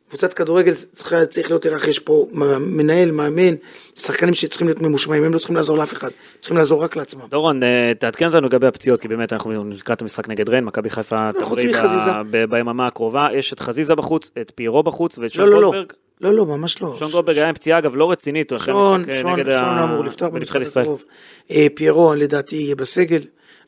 קבוצת כדורגל צריכה, צריך להיות ערך, יש פה מנהל, מאמן, שחקנים שצריכים להיות ממושמעים, הם לא צריכים לעזור לאף אחד, צריכים לעזור רק לעצמם. דורון, אה, תעדכן אותנו לגבי הפציעות, כי באמת אנחנו לקראת המשחק נגד רן, מכבי חיפה לא. ב- ביממה הקרובה, יש את חזיזה בחוץ, את פיירו בחוץ ואת שון לא, לא, לא, גולדברג. לא, לא, ממש לא. שון גולדברג היה עם פציעה אגב לא רצינית, הוא אחרי שון, המשחק אה, שון, נגד שון ה- אמור לפתוח במשחק. הקרוב. אה, פיירו לדעתי יהיה בסגל,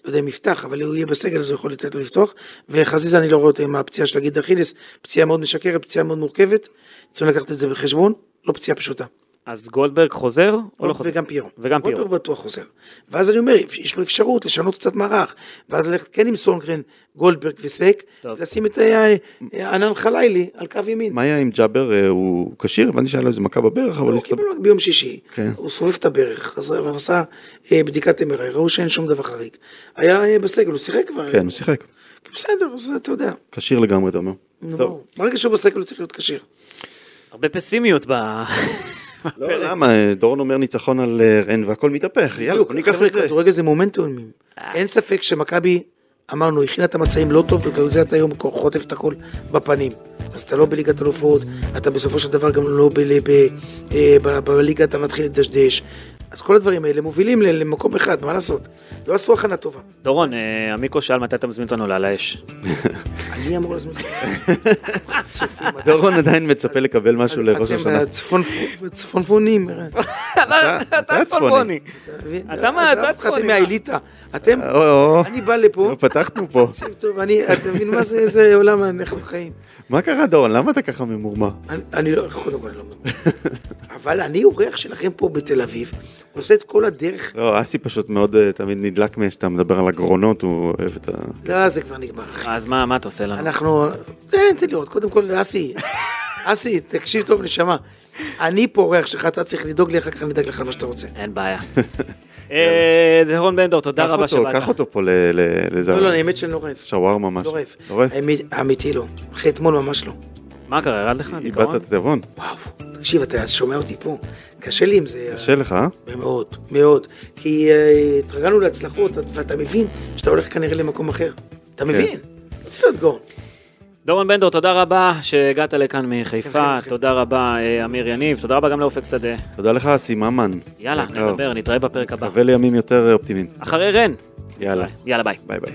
לא יודע אם יפתח, אבל הוא יהיה בסגל אז הוא יכול לתת לו לפתוח. וחזיזה אני לא רואה אותו עם הפציעה של הגיד אכילס, פציעה מאוד משקרת, פציעה מאוד מורכבת, צריכים לקחת את זה בחשבון, לא פציעה פשוטה. אז גולדברג חוזר או לא חוזר? וגם פיירו. וגם פיירו. גולדברג בטוח חוזר. ואז אני אומר, יש לו אפשרות לשנות קצת מערך, ואז ללכת כן עם סונגרן, גולדברג וסק, טוב. לשים את אה, אה, ענן חלילי על קו ימין. מה היה עם ג'אבר? אה, הוא כשיר? הבנתי שהיה לו איזה מכה בברך, אבל הוא. קיבל רק ביום שישי, כן. הוא סובב את הברך, חזר ועשה אה, בדיקת MRI, ראו שאין שום דבר חריג. היה בסגל, הוא שיחק כבר. כן, הוא שיחק. בסדר, אז אתה יודע. כשיר לגמרי, אתה אומר. ברגע שהוא בסגל הוא צריך להיות כשיר. הרבה פסימיות ב... לא, למה? דורון אומר ניצחון על אה, רן והכל מתהפך. יאללה, בדיוק, בוא ניקח את זה. כדורגל זה מומנטומים. אין ספק שמכבי, אמרנו, הכינה את המצעים לא טוב, ובגלל זה אתה היום חוטף את הכל בפנים. אז אתה לא בליגת אלופות, אתה בסופו של דבר גם לא אה, ב- בליגה אתה מתחיל לדשדש. אז כל הדברים האלה מובילים ל- למקום אחד, מה לעשות? לא עשו הכנה טובה. דורון, אה, עמיקו שאל מתי אתה מזמין אותנו לעל האש. אני אמור להזמין אתם- דורון עדיין מצפה לקבל משהו לראש השנה. אתם צפונפ- צפונפונים, ערן. אתה הצפוני. אתה מה, אתה צפוני, אתם מה? מהאליטה. אתם, או, אני בא לפה, לא פתחנו פה. תקשיב טוב, אני, אתה מבין מה זה, איזה עולם אנחנו חיים. מה קרה דורון? למה אתה ככה ממורמר? אני, אני לא, קודם כל אני לא מבין. אבל אני אורח שלכם פה בתל אביב, עושה את כל הדרך, לא, אסי פשוט מאוד אה, תמיד נדלק מאשתה מדבר על הגרונות, הוא אוהב את ה... לא, זה כבר נגמר. אז מה מה אתה עושה לנו? אנחנו, תן, תן לראות, קודם כל, אסי, אסי, תקשיב טוב, נשמה. אני פה אורח שלך, אתה צריך לדאוג לי, אחר כך אני אדאג לך למה שאתה רוצה. אין בעיה. אה, דורון בנדור, תודה רבה שבאת. קח אותו פה ל- ל- לזה. לא, לא, האמת שאני לא רעב. שווארמה משהו. לא רעב. לא אמיתי לא. אחרי אתמול ממש לא. מה קרה, ירד לך? איבדת את התיאבון. וואו, תקשיב, אתה שומע אותי פה, קשה לי עם זה. קשה לך, אה? מאוד, מאוד. כי אה, התרגלנו להצלחות, ואתה מבין שאתה הולך כנראה למקום אחר. אתה מבין? לא צריך להיות גאון. דורון בנדור, תודה רבה שהגעת לכאן מחיפה, כן, כן. תודה רבה אה, אמיר יניב, תודה רבה גם לאופק שדה. תודה לך אסי ממן. יאללה. נדבר, נתראה בפרק הבא. מקווה לימים יותר אופטימיים. אחרי רן. יאללה. יאללה ביי. ביי ביי.